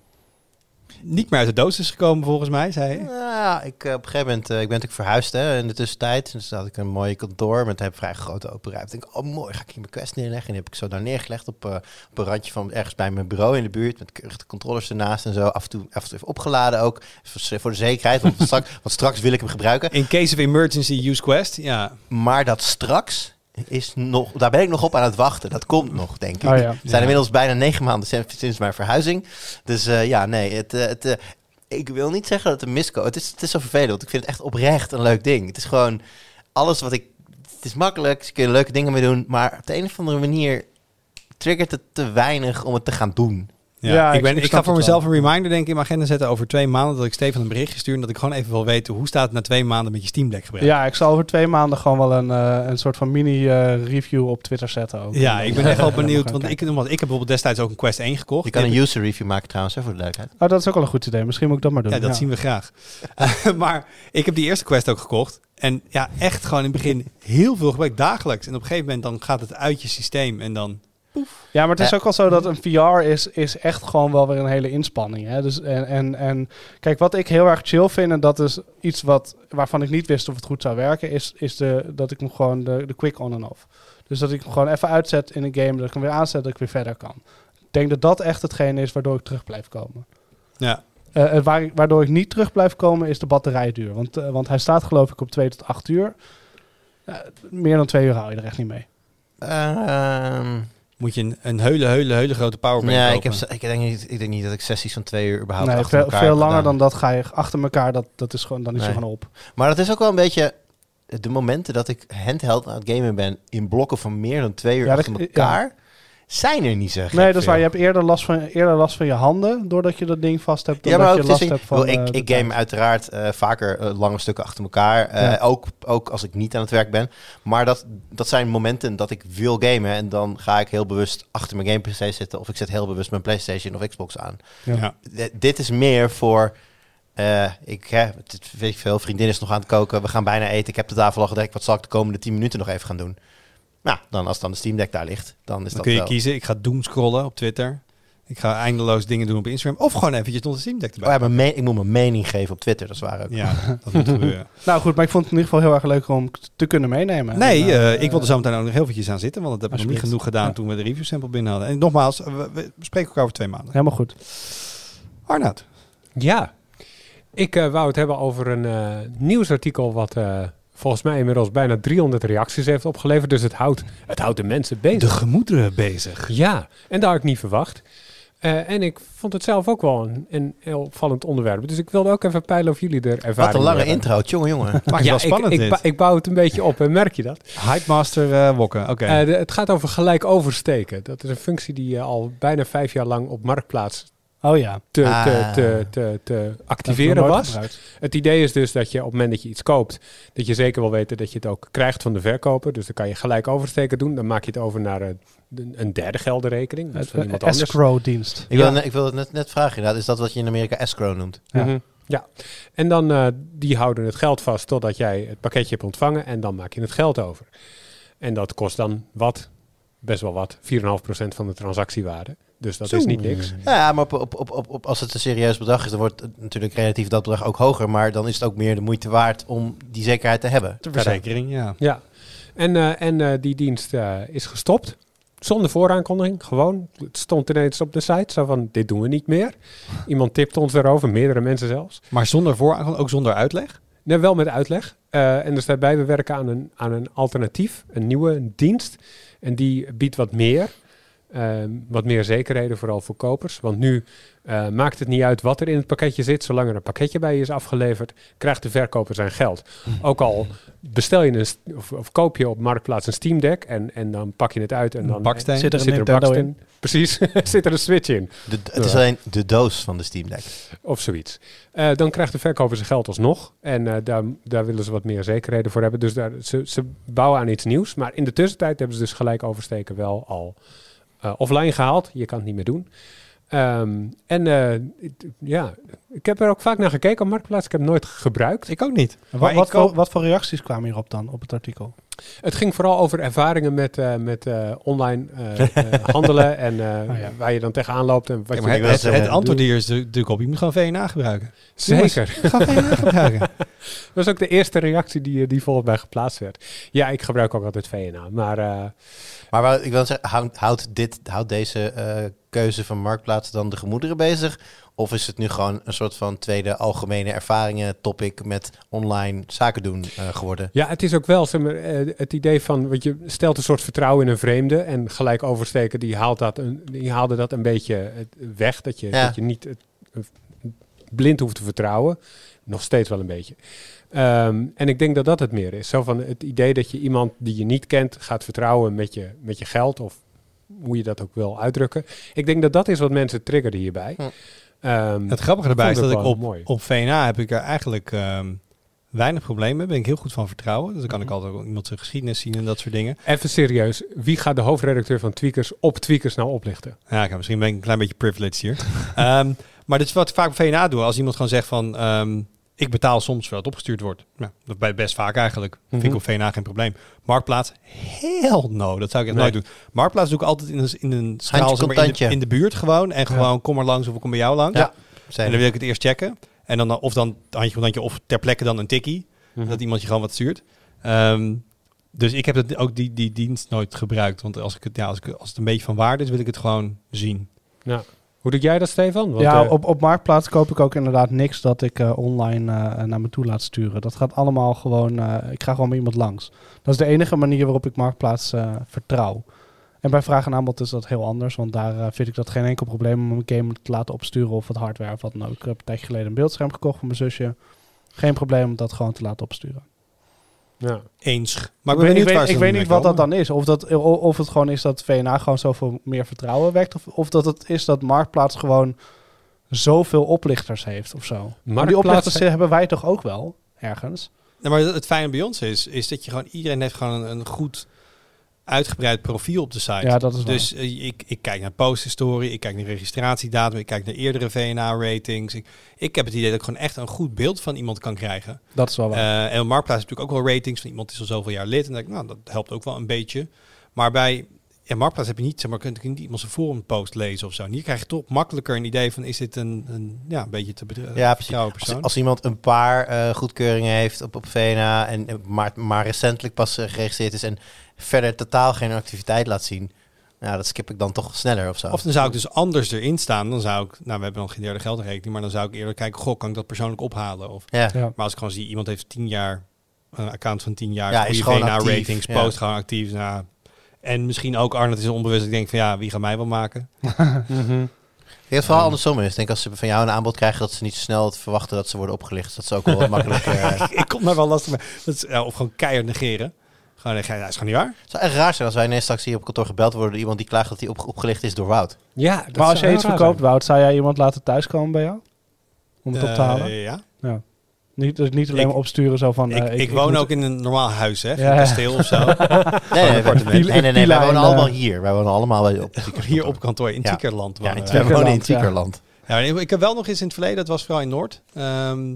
niet meer uit de doos is gekomen volgens mij, zei. Ja, ik, eh, op een gegeven moment, eh, ik ben natuurlijk verhuisd hè, in de tussentijd. Dus had ik een mooi kantoor met een vrij grote open ruimte. Ik denk, oh mooi, ga ik hier mijn quest neerleggen. En die heb ik zo daar neergelegd op, eh, op een randje van ergens bij mijn bureau in de buurt. Met de controllers ernaast en zo. Af en toe, af en toe even opgeladen ook. Voor, voor de zekerheid, want straks, want straks wil ik hem gebruiken. In case of emergency, use Quest. Ja, Maar dat straks is nog, daar ben ik nog op aan het wachten. Dat komt nog, denk ik. Oh ja. Het zijn inmiddels bijna negen maanden sinds, sinds mijn verhuizing. Dus eh, ja, nee, het, eh, het, eh, ik wil niet zeggen dat het een misco. Het is, het is zo vervelend, want ik vind het echt oprecht een leuk ding. Het is gewoon alles wat ik... Het is makkelijk, ze kunnen leuke dingen mee doen. Maar op de een of andere manier triggert het te weinig om het te gaan doen. Ja. Ja, ik, ben, ik ga voor mezelf een reminder denk ik in mijn agenda zetten over twee maanden. Dat ik Stefan een berichtje stuur. En dat ik gewoon even wil weten hoe staat het na twee maanden met je Steam Deck gebruik. ja, ik zal over twee maanden gewoon wel een, eh, een soort van mini-review op Twitter zetten ook. Ja, ik ben echt wel benieuwd. Want ik, ik heb bijvoorbeeld destijds ook een Quest 1 gekocht. Je kan een user review maken trouwens, hè, voor de leukheid. Oh, dat is ook wel een goed idee. Misschien moet ik dat maar doen. Ja, dat zien we graag. maar ik heb die eerste quest ook gekocht. En ja, echt gewoon in het begin heel veel gebruikt, dagelijks. En op een gegeven moment dan gaat het uit je systeem en dan... Ja, maar het is Ja. ook wel zo dat een VR is, is echt gewoon wel weer een hele inspanning. Hè? Dus, en, en, en kijk, wat ik heel erg chill vind, en dat is iets wat, waarvan ik niet wist of het goed zou werken, is, is de, dat ik hem gewoon de, de quick on en off. Dus dat ik hem gewoon even uitzet in een game, dat ik hem weer aanzet, dat ik weer verder kan. Ik denk dat dat echt hetgeen is waardoor ik terug blijf komen. Ja, Eh, eh, waar, ik- waardoor ik niet terug blijf komen is de batterijduur. Want, eh, want hij staat geloof ik op 2 tot 8 uur. Meer dan 2 uur hou je er echt niet mee. Ehm, moet je een, een hele, hele, hele grote powerbank ja, ik, kopen. heb, ik, denk niet, ik denk niet dat ik sessies van twee uur überhaupt Nee, achter veel, elkaar veel heb langer gedaan. dan dat ga je achter elkaar. Dat, dat is gewoon, dan is Nee. je gewoon op. Maar dat is ook wel een beetje de momenten dat ik handheld aan het gamen ben in blokken van meer dan twee uur Ja, achter elkaar. Zijn er niet zo gek Nee, dat is waar. Je hebt eerder last, van, eerder last van je handen doordat je dat ding vast hebt. Dan Ja, maar dat ook, je het last is- hebt van. ik, eh, ik, game uiteraard eh, vaker eh, lange stukken achter elkaar. eh, Ja. ook, ook als ik niet aan het werk ben. Maar dat, dat zijn momenten dat ik wil gamen. En dan ga ik heel bewust achter mijn game PC zitten. Of ik zet heel bewust mijn PlayStation of Xbox aan. Ja. Dit is meer voor. eh, ik hè, het, weet ik veel, vriendin is nog aan het koken. We gaan bijna eten. Ik heb de tafel al gedekt. Wat zal ik de komende 10 minuten nog even gaan doen? Nou, dan als dan de Steam Deck daar ligt, dan is Dan dat kun je wel. kiezen, ik ga doomscrollen op Twitter. Ik ga eindeloos dingen doen op Instagram. Of gewoon eventjes onder Steam Deck Oh erbij. ja, mijn me- ik moet mijn mening geven op Twitter. Dat is waar ook. Ja, dat moet gebeuren. Nou goed, maar ik vond het in ieder geval heel erg leuk om te kunnen meenemen. Nee, En, eh, eh, ik wil er zo meteen ook nog heel eventjes aan zitten. Want dat hebben we nog niet genoeg gedaan Ja. toen we de review sample binnen hadden. En nogmaals, we, we spreken elkaar over twee maanden. Helemaal goed. Arnoud. Ja, ik eh, wou het hebben over een eh, nieuwsartikel wat eh, volgens mij inmiddels bijna 300 reacties heeft opgeleverd. Dus het houdt, het houdt de mensen bezig. gemoederen bezig. Ja, en daar had ik niet verwacht. Eh, en ik vond het zelf ook wel een, een heel opvallend onderwerp. Dus ik wilde ook even peilen of jullie er ervaring Wat een lange intro, jongen, jongen. Maakt het Ja, wel spannend ik, ik, dit. ba- ik bouw het een beetje op, en merk je dat? Hypemaster eh Wokken, oké. Eh, de- het gaat over gelijk oversteken. Dat is een functie die eh, al bijna vijf jaar lang op Marktplaats Oh ja. te, Ah. te, te, te, te activeren was. gebruikt. Het idee is dus dat je op het moment dat je iets koopt, dat je zeker wil weten dat je het ook krijgt van de verkoper. Dus dan kan je gelijk oversteken doen. Dan maak je het over naar een, een derde geldenrekening. Dus van Het iemand eh, anders. escrow-dienst. Ik wil, Ja. ik wil het net, net vragen, inderdaad. Is dat wat je in Amerika escrow noemt? Ja. Mhm. ja. En dan eh, die houden het geld vast totdat jij het pakketje hebt ontvangen en dan maak je het geld over. En dat kost dan wat? Best wel wat. 4,5% van de transactiewaarde. Dus dat is niet niks. Ja, maar op, op, op, op, op- als het een serieus bedrag is, dan wordt het natuurlijk relatief dat bedrag ook hoger. Maar dan is het ook meer de moeite waard om die zekerheid te hebben. de verzekering, ja. Ja. En, eh, en eh, die dienst eh, is gestopt. Zonder vooraankondiging, gewoon. Het stond ineens op de site, zo van, dit doen we niet meer. Iemand tipte ons daarover, meerdere mensen zelfs. Maar zonder vooraan, ook zonder uitleg? Nee, wel met uitleg. Eh, en er staat bij, we werken aan een, aan een alternatief, een nieuwe dienst. En die biedt wat meer. Ehm, wat meer zekerheden, vooral voor kopers. Want nu eh, maakt het niet uit wat er in het pakketje zit. Zolang er een pakketje bij je is afgeleverd, krijgt de verkoper zijn geld. Ook al bestel je een, of, of koop je op Marktplaats een Steam Deck en, en dan pak je het uit en dan baksteen. Zit er een zit er een baksteen. Precies, zit er een Switch in. De, het is alleen de doos van de Steam Deck. Of zoiets. Eh, dan krijgt de verkoper zijn geld alsnog. En eh, daar, daar willen ze wat meer zekerheden voor hebben. Dus daar, ze, ze bouwen aan iets nieuws. Maar in de tussentijd hebben ze dus gelijk oversteken wel al offline gehaald. Je kan het niet meer doen. Ehm, en eh, ik- ja, ik heb er ook vaak naar gekeken op Marktplaats. Ik heb het nooit gebruikt. Ik ook niet. Wat, Maar wat, voor, wat voor reacties kwamen hierop dan, op het artikel? Het ging vooral over ervaringen met, eh, met eh, online handelen. En eh, Oh ja. waar je dan tegenaan loopt. En wat Ja, je het, het, antwoord hier is natuurlijk op, je moet gewoon VNA gebruiken. Zeker. Ga VNA gebruiken. Dat was ook de eerste reactie die, die volgens mij geplaatst werd. Ja, ik gebruik ook altijd VNA. Maar eh, Maar wat ik wil zeggen, houdt, houdt, dit, houdt deze eh, keuze van Marktplaats dan de gemoederen bezig? Of is het nu gewoon een soort van tweede algemene ervaringen topic met online zaken doen eh, geworden? ja, het is ook wel zeg maar, eh, het idee van, wat je stelt een soort vertrouwen in een vreemde en gelijk oversteken, die, haalt dat een, die haalde dat een beetje eh, weg. Dat je, Ja. dat je niet blind hoeft te vertrouwen. Nog steeds wel een beetje. Ehm, en ik denk dat dat het meer is. Zo van het idee dat je iemand die je niet kent gaat vertrouwen met je, met je geld of hoe je dat ook wil uitdrukken. Ik denk dat dat is wat mensen triggerde hierbij. Hm. Ehm, Het grappige erbij is dat ik wel op, mooi. op VNA heb ik er eigenlijk ehm, weinig problemen mee. Ben ik heel goed van vertrouwen. Dus dan kan ik altijd ook iemand zijn geschiedenis zien en dat soort dingen. Even serieus, wie gaat de hoofdredacteur van Tweakers op Tweakers nou oplichten? Ja, ik, misschien ben ik een klein beetje privileged hier. Ehm, maar dit is wat ik vaak op VNA doe. Als iemand gewoon zegt van... ik betaal soms terwijl het opgestuurd wordt. Nou, dat bij best vaak eigenlijk. Vind Mhm. ik op VNA geen probleem. Marktplaats, heel no. Dat zou ik echt Nee. nooit doen. Marktplaats doe ik altijd in een, in een zeg maar, in, de, in de buurt gewoon. En gewoon kom maar langs of ik kom bij jou langs. Ja. En dan wil ik het eerst checken. En dan of dan handje contantje of ter plekke dan een tikkie. Dat iemand je gewoon wat stuurt. Ehm, dus ik heb het, ook die, die dienst nooit gebruikt. Want als, ik het, ja, als, ik, als het een beetje van waarde is, wil ik het gewoon zien. Hoe doe jij dat, Stefan? Want, ja, eh, op, op Marktplaats koop ik ook inderdaad niks dat ik eh, online eh, naar me toe laat sturen. Dat gaat allemaal gewoon, ik ga gewoon met iemand langs. Dat is de enige manier waarop ik Marktplaats vertrouw. En bij vraag en aanbod is dat heel anders, want daar vind ik dat geen enkel probleem om een game te laten opsturen of wat hardware of wat dan ook. Ik heb een tijdje geleden een beeldscherm gekocht voor mijn zusje. Geen probleem om dat gewoon te laten opsturen. Ja. eens. Maar ik ik ben weet, ik ze ik weet niet wat dat dan is. Of, dat, of het gewoon is dat VNA gewoon zoveel meer vertrouwen wekt. Of, of dat het is dat Marktplaats gewoon zoveel oplichters heeft of zo. Maar die oplichters hebben wij toch ook wel, ergens? Maar het fijne bij ons is, is dat je gewoon iedereen heeft gewoon een, een goed uitgebreid profiel op de site. Ja, dat is waar. dus eh, ik, ik kijk naar posthistorie, ik kijk naar registratiedatum, ik kijk naar eerdere VNA-ratings. Ik, ik heb het idee dat ik gewoon echt een goed beeld van iemand kan krijgen. Dat is wel waar. Eh en op Marktplaats heb natuurlijk ook wel ratings van iemand die is al zoveel jaar lid. En dan denk ik, nou, dat helpt ook wel een beetje. Maar bij ja, Marktplaats heb je niet, zeg maar, kun je niet iemand zijn forumpost lezen of zo. En hier krijg je toch makkelijker een idee van, is dit een, een ja, een beetje te bedre- Ja, precies. vertrouwen persoon? Als, als iemand een paar eh, goedkeuringen heeft op, op VNA en maar, maar recentelijk pas eh, geregistreerd is en verder totaal geen activiteit laat zien, nou, dat skip ik dan toch sneller of zo. Of dan zou ik dus anders erin staan. Dan zou ik, nou, we hebben nog geen derde geldrekening, maar dan zou ik eerder kijken, goh, kan ik dat persoonlijk ophalen? Of, ja. ja. maar als ik gewoon zie, iemand heeft tien jaar, een account van tien jaar, Ja, goede is gewoon VNA actief, ratings, ja. post gewoon actief. Nou, en misschien ook Arnold is onbewust. Ik denk van ja, wie gaat mij wel maken? Mhm. Ik denk dat het vooral andersom is. Ik denk als ze van jou een aanbod krijgen dat ze niet zo snel verwachten dat ze worden opgelicht. Dat ze ook wel wat makkelijker... eh, ik kom daar wel lastig mee. Dat is, ja, of gewoon keihard negeren. Gewoon dat is gewoon niet waar. Het zou echt raar zijn als wij ineens straks hier op kantoor gebeld worden door iemand die klaagt dat hij op, opgelicht is door Wout. Ja, dat maar als zou je iets raar verkoopt, zijn. Wout, zou jij iemand laten thuiskomen bij jou? Om het op te Eh, halen? ja. Ja. Niet, dus niet alleen Ik- maar opsturen zo van... ik, eh, ik, woon ook in een normaal huis, hè? Geen Ja. kasteel of zo. Nee, nee, nee, nee, nee, nee, Villa wij wonen allemaal hier. Wij wonen allemaal op Hier op kantoor in. Tiekerland. Ja, wonen in, wij. wij wonen in Tiekerland, ja. Ik heb wel nog eens in het verleden, dat was vooral in Noord, ehm,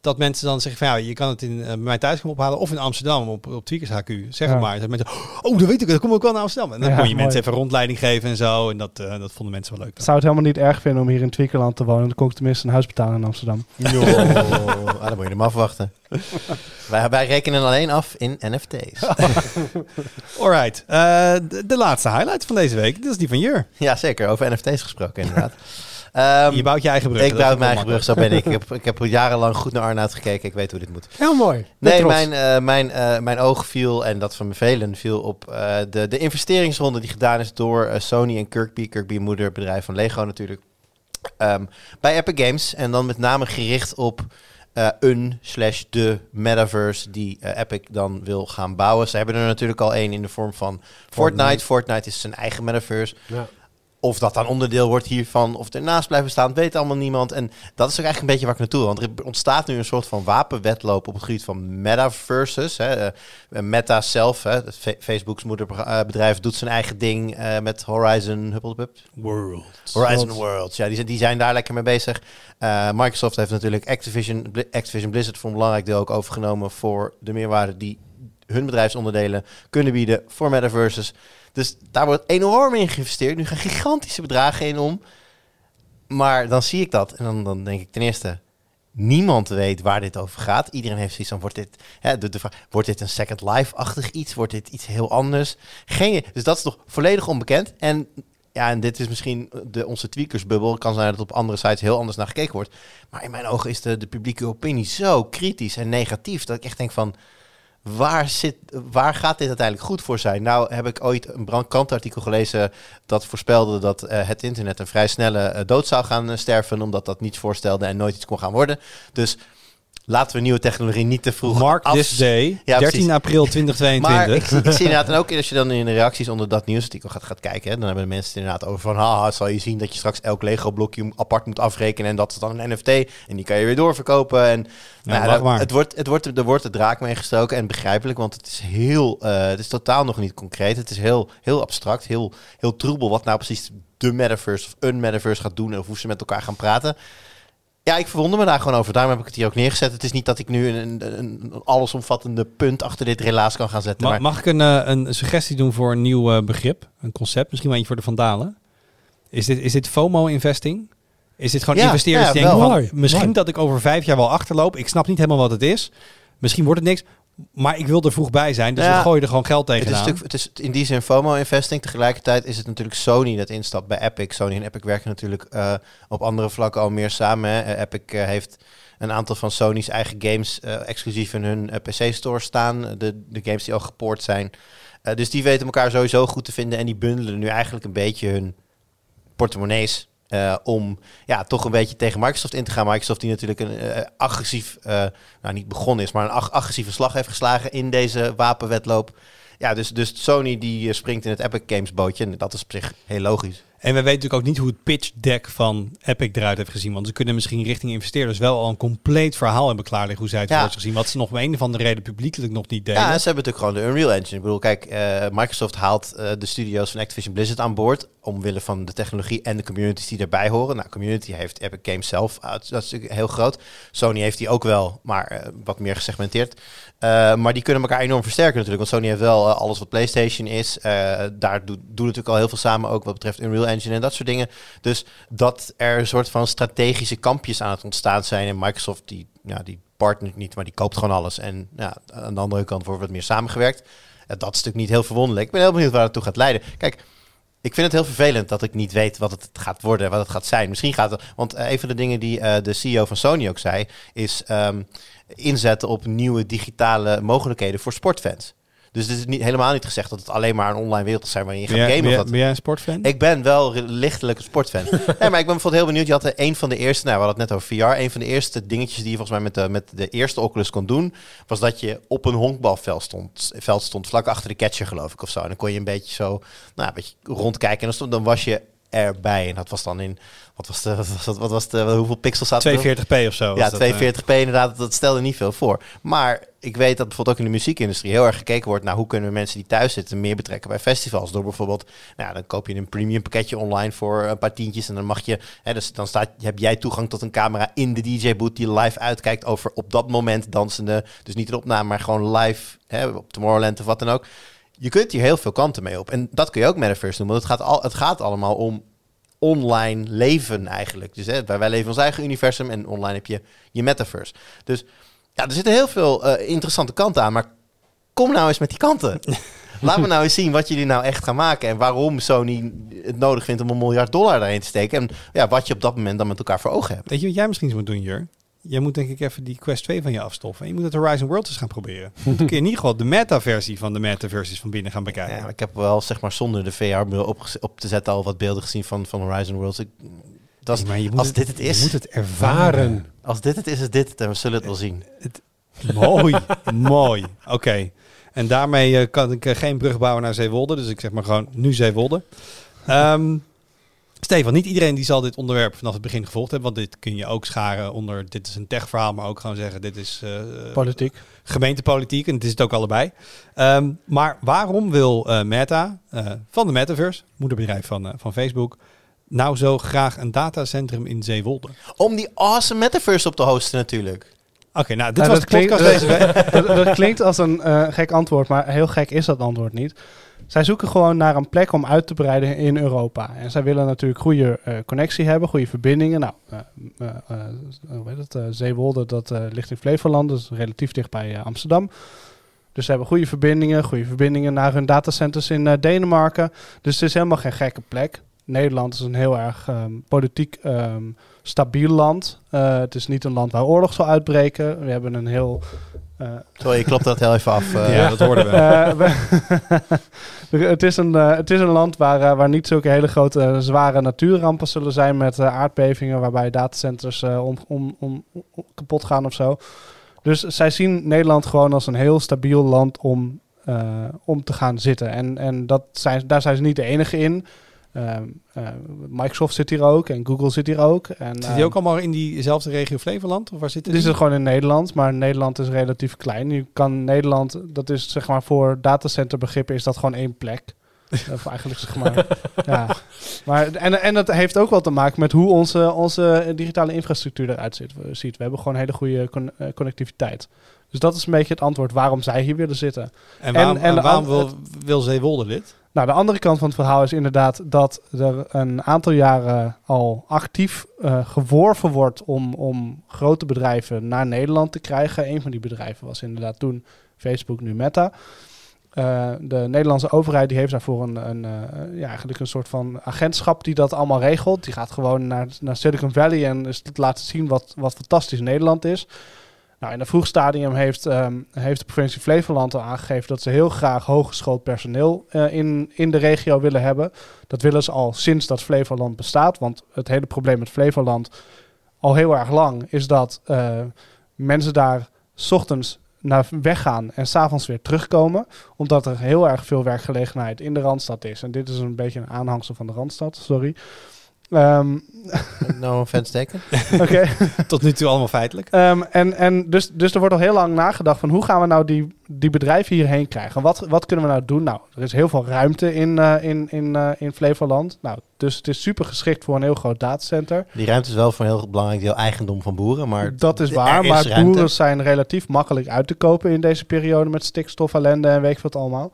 dat mensen dan zeggen van ja, je kan het in, eh, bij mij thuis komen ophalen of in Amsterdam op, op Tweakers HQ. Zeg Ja. maar. Dat mensen, oh, dat weet ik, dan kom ik ook wel naar Amsterdam. En dan Ja, kon je mooi. mensen even rondleiding geven en zo. En dat, eh, dat vonden mensen wel leuk. Ik zou het helemaal niet erg vinden om hier in Twiekerland te wonen. Dan kon ik tenminste een huis betalen in Amsterdam. Jo, ah, dan moet je hem afwachten. wij, wij rekenen alleen af in NFT's. Alright, eh, de, de laatste highlight van deze week, dat is die van Jur. ja, zeker. Over NFT's gesproken inderdaad. Ehm, je bouwt je eigen brug. ik bouw mijn eigen brug, zo ben ik. Ik heb, ik heb jarenlang goed naar Arnoud gekeken. Ik weet hoe dit moet. Heel mooi. Nee, mijn, eh, mijn, eh, mijn oog viel, en dat van velen, viel op eh, de, de investeringsronde die gedaan is door Sony en Kirkby. Kirkby, moederbedrijf van Lego natuurlijk. Ehm, bij Epic Games. En dan met name gericht op eh, een slash de metaverse die Epic dan wil gaan bouwen. Ze hebben er natuurlijk al één in de vorm van Fortnite. Fortnite. Fortnite is zijn eigen metaverse. Ja. Of dat dan onderdeel wordt hiervan, of ernaast blijven staan, weet allemaal niemand. En dat is ook eigenlijk een beetje waar ik naartoe wil. Want er ontstaat nu een soort van wapenwedloop op het gebied van metaverses. Hè. Eh, Meta zelf, hè, Facebook's moederbedrijf, doet zijn eigen ding eh, met Horizon Huppelpup. World. Horizon. Worlds. Ja, die, zijn- die zijn daar lekker mee bezig. Eh, Microsoft heeft natuurlijk Activision, Activision Blizzard voor een belangrijk deel ook overgenomen voor de meerwaarde die hun bedrijfsonderdelen kunnen bieden voor metaverses. Dus daar wordt enorm in geïnvesteerd. Nu gaan gigantische bedragen in om. Maar dan zie ik dat en dan, dan denk ik ten eerste, niemand weet waar dit over gaat. Iedereen heeft zoiets van, wordt dit, hè, de, de wordt dit een Second Life-achtig iets? Wordt dit iets heel anders? Geen, dus dat is nog volledig onbekend. En ja, en dit is misschien de, onze tweakersbubbel. Het kan zijn dat op andere sites heel anders naar gekeken wordt. Maar in mijn ogen is de, de publieke opinie zo kritisch en negatief... dat ik echt denk van... Waar, zit, waar gaat dit uiteindelijk goed voor zijn? Nou heb ik ooit een brand- krantartikel gelezen dat voorspelde dat eh, het internet een vrij snelle eh, dood zou gaan eh, sterven, omdat dat niets voorstelde en nooit iets kon gaan worden. Dus laten we nieuwe technologie niet te vroeg Mark af- this day, Ja, 13 precies. april maar 2022. ik, zie- ik zie inderdaad, en ook als je dan in de reacties onder dat nieuwsartikel gaat, gaat kijken, hè, dan hebben de mensen het inderdaad over van, haha, zal je zien dat je straks elk Lego-blokje apart moet afrekenen en dat is dan een NFT en die kan je weer doorverkopen. En nou, dat- maar. het wordt, het wordt, er wordt de draak mee gestoken en begrijpelijk, want het is heel, eh, het is totaal nog niet concreet. Het is heel, heel abstract, heel, heel troebel wat nou precies de metaverse of een metaverse gaat doen of hoe ze met elkaar gaan praten. Ja, ik verwonder me daar gewoon over. Daarom heb ik het hier ook neergezet. Het is niet dat ik nu een, een, een allesomvattende punt achter dit relaas kan gaan zetten. Ma- maar mag ik een, eh, een suggestie doen voor een nieuw eh, begrip? Een concept? Misschien wel eentje voor de vandalen? Is dit, is dit FOMO-investing? Is dit gewoon Ja, investeerders ja, die denken wel. van... Mooi, Misschien mooi. dat ik over vijf jaar wel achterloop. Ik snap niet helemaal wat het is. Misschien wordt het niks. Maar ik wil er vroeg bij zijn. Dus Ja. we gooien er gewoon geld het is, tegenaan. natuurlijk, het is in die zin FOMO-investing. Tegelijkertijd is het natuurlijk Sony dat instapt bij Epic. Sony en Epic werken natuurlijk eh, op andere vlakken al meer samen. hè. Eh, Epic eh, heeft een aantal van Sony's eigen games exclusief in hun PC-store staan. De, de games die al gepoord zijn. Dus die weten elkaar sowieso goed te vinden. En die bundelen nu eigenlijk een beetje hun portemonnees eh, om ja, toch een beetje tegen Microsoft in te gaan. Microsoft die natuurlijk een eh, agressief, eh, nou niet begonnen is, maar een ag- agressieve slag heeft geslagen in deze wapenwetloop. Ja, dus, dus Sony die springt in het Epic Games bootje en dat is op zich heel logisch. En we weten natuurlijk ook niet hoe het pitch deck van Epic eruit heeft gezien. Want ze kunnen misschien richting investeerders wel al een compleet verhaal hebben klaarleggen hoe zij het Ja. voor zich zien. Wat ze nog om een of andere reden publiekelijk nog niet deden. Ja, en ze hebben natuurlijk gewoon de Unreal Engine. Ik bedoel, kijk, eh, Microsoft haalt eh, de studio's van Activision Blizzard aan boord. Omwille van de technologie en de communities die daarbij horen. Nou, community heeft Epic Games zelf. uh, dat is natuurlijk heel groot. Sony heeft die ook wel, maar eh, wat meer gesegmenteerd. Eh, maar die kunnen elkaar enorm versterken natuurlijk. Want Sony heeft wel eh, alles wat PlayStation is. Eh, daar doen natuurlijk al heel veel samen. Ook wat betreft Unreal Engine en dat soort dingen. Dus dat er een soort van strategische kampjes aan het ontstaan zijn. En Microsoft, die, ja, die partnert niet, maar die koopt gewoon alles. En ja, aan de andere kant wordt wat meer samengewerkt. Dat is natuurlijk niet heel verwonderlijk. Ik ben heel benieuwd waar het toe gaat leiden. Kijk, ik vind het heel vervelend dat ik niet weet wat het gaat worden, wat het gaat zijn. Misschien gaat het. Want eh, een van de dingen die eh, de CEO van Sony ook zei, is ehm, inzetten op nieuwe digitale mogelijkheden voor sportfans. Dus het is niet, helemaal niet gezegd dat het alleen maar een online wereld zal zijn waarin je gaat gamen. ben, of ben jij een sportfan? ik ben wel lichtelijk een sportfan. nee, maar ik ben bijvoorbeeld heel benieuwd. Je had er een van de eerste, nou, we hadden het net over VR. Een van de eerste dingetjes die je volgens mij met de, met de eerste Oculus kon doen, was dat je op een honkbalveld stond, veld stond, vlak achter de catcher geloof ik of zo. En dan kon je een beetje zo, nou, een beetje rondkijken en dan, stond, dan was je erbij. En dat was dan in, wat was de, wat was, dat, wat was de, hoeveel pixels zaten er? 42p of zo. Ja, was dat, eh. 42p inderdaad, dat stelde niet veel voor. Maar ik weet dat bijvoorbeeld ook in de muziekindustrie heel erg gekeken wordt naar hoe kunnen we mensen die thuis zitten meer betrekken bij festivals. Door bijvoorbeeld, nou, dan koop je een premium pakketje online voor een paar tientjes en dan mag je, hè, dus dan staat, heb jij toegang tot een camera in de DJ-boot die live uitkijkt over op dat moment dansende, dus niet een opname, maar gewoon live hè, op Tomorrowland of wat dan ook. Je kunt hier heel veel kanten mee op. En dat kun je ook metaverse noemen. Want het gaat, al, het gaat allemaal om online leven eigenlijk. Dus hè, wij, leven ons eigen universum en online heb je je metaverse. Dus ja, er zitten heel veel eh, interessante kanten aan, maar kom nou eens met die kanten. Laat me nou eens zien wat jullie nou echt gaan maken en waarom Sony het nodig vindt om een miljard dollar daarin te steken. En ja, wat je op dat moment dan met elkaar voor ogen hebt. Weet je wat jij misschien moet doen, Jur? Jij moet denk ik even die Quest 2 van je afstoffen. En je moet het Horizon World eens gaan proberen. Dan kun je in ieder geval de meta-versie van de meta-versies van binnen gaan bekijken. Ja, ik heb wel zeg maar zonder de VR-bril op, op te zetten al wat beelden gezien van, van Horizon Worlds. Ik, dat is, Nee, maar je moet als het- dit het is, Je moet het ervaren. Varen. als dit het is, is dit het en we zullen het wel zien. mooi, mooi. Oké. En daarmee eh, kan ik eh, geen brug bouwen naar Zeewolde. Dus ik zeg maar gewoon nu Zeewolde. Ehm Stefan, niet iedereen die zal dit onderwerp vanaf het begin gevolgd hebben. Want dit kun je ook scharen onder dit is een techverhaal. Maar ook gewoon zeggen dit is eh, Politiek. gemeentepolitiek. En het is het ook allebei. Ehm, maar waarom wil eh, Meta eh, van de Metaverse, moederbedrijf van, van Facebook... nou zo graag een datacentrum in Zeewolde? Om die awesome metaverse op te hosten natuurlijk. Oké, nou, dit Nou, was de dat klinkt- podcast deze week. dat, dat klinkt als een eh, gek antwoord, maar heel gek is dat antwoord niet. Zij zoeken gewoon naar een plek om uit te breiden in Europa. En zij willen natuurlijk goede eh, connectie hebben, goede verbindingen. Nou, eh, eh, hoe heet het? Zeewolde, dat ligt in Flevoland, dus relatief dicht bij Amsterdam. Dus ze hebben goede verbindingen, goede verbindingen naar hun datacenters in Denemarken. Dus het is helemaal geen gekke plek. Nederland is een heel erg ehm, politiek ehm, stabiel land. Het is niet een land waar oorlog zal uitbreken. We hebben een heel Sorry, ik klop dat heel even af. eh. ja, dat hoorden we. eh, we- het, is een, eh, het is een land waar, waar niet zulke hele grote, zware natuurrampen zullen zijn met aardbevingen waarbij datacenters eh, om, om, om, om- kapot gaan of zo. Dus zij zien Nederland gewoon als een heel stabiel land om, eh, om te gaan zitten. En, en dat zijn, daar zijn ze niet de enige in. Ehm, eh, Microsoft zit hier ook en Google zit hier ook. En, Zit ehm, die ook allemaal in diezelfde regio Flevoland? Of waar zitten dit is het gewoon in Nederland, maar Nederland is relatief klein. Je kan Nederland, dat is zeg maar voor datacenterbegrippen is dat gewoon één plek. of eigenlijk zeg maar. ja. maar en, en dat heeft ook wel te maken met hoe onze, onze digitale infrastructuur eruit ziet, ziet. We hebben gewoon hele goede con- eh, connectiviteit. Dus dat is een beetje het antwoord waarom zij hier willen zitten. En waarom, en- en en de waarom wil, wil Zeewolde dit? Nou, de andere kant van het verhaal is inderdaad dat er een aantal jaren al actief eh, geworven wordt om, om grote bedrijven naar Nederland te krijgen. Een van die bedrijven was inderdaad toen Facebook, nu Meta. Eh, de Nederlandse overheid die heeft daarvoor een, een, eh, ja, eigenlijk een soort van agentschap die dat allemaal regelt. Die gaat gewoon naar, naar Silicon Valley en laten zien wat, wat fantastisch Nederland is. Nou, in een vroeg stadium heeft, ehm, heeft de provincie Flevoland al aangegeven dat ze heel graag hooggeschoold personeel eh, in, in de regio willen hebben. Dat willen ze al sinds dat Flevoland bestaat. Want het hele probleem met Flevoland al heel erg lang is dat eh, mensen daar 's ochtends naar weggaan en s'avonds weer terugkomen. Omdat er heel erg veel werkgelegenheid in de Randstad is. En dit is een beetje een aanhangsel van de Randstad, sorry. Ehm, No offense taken. Oké. Tot nu toe allemaal feitelijk. Ehm, en en dus, dus er wordt al heel lang nagedacht van hoe gaan we nou die, die bedrijven hierheen krijgen? Wat, wat kunnen we nou doen? Nou, er is heel veel ruimte in, eh, in, in, eh, in Flevoland. Nou, dus het is super geschikt voor een heel groot datacenter. Die ruimte is wel voor een heel belangrijk deel eigendom van boeren, maar dat is waar, is maar ruimte. boeren zijn relatief makkelijk uit te kopen in deze periode met stikstof, ellende en weet ik wat allemaal.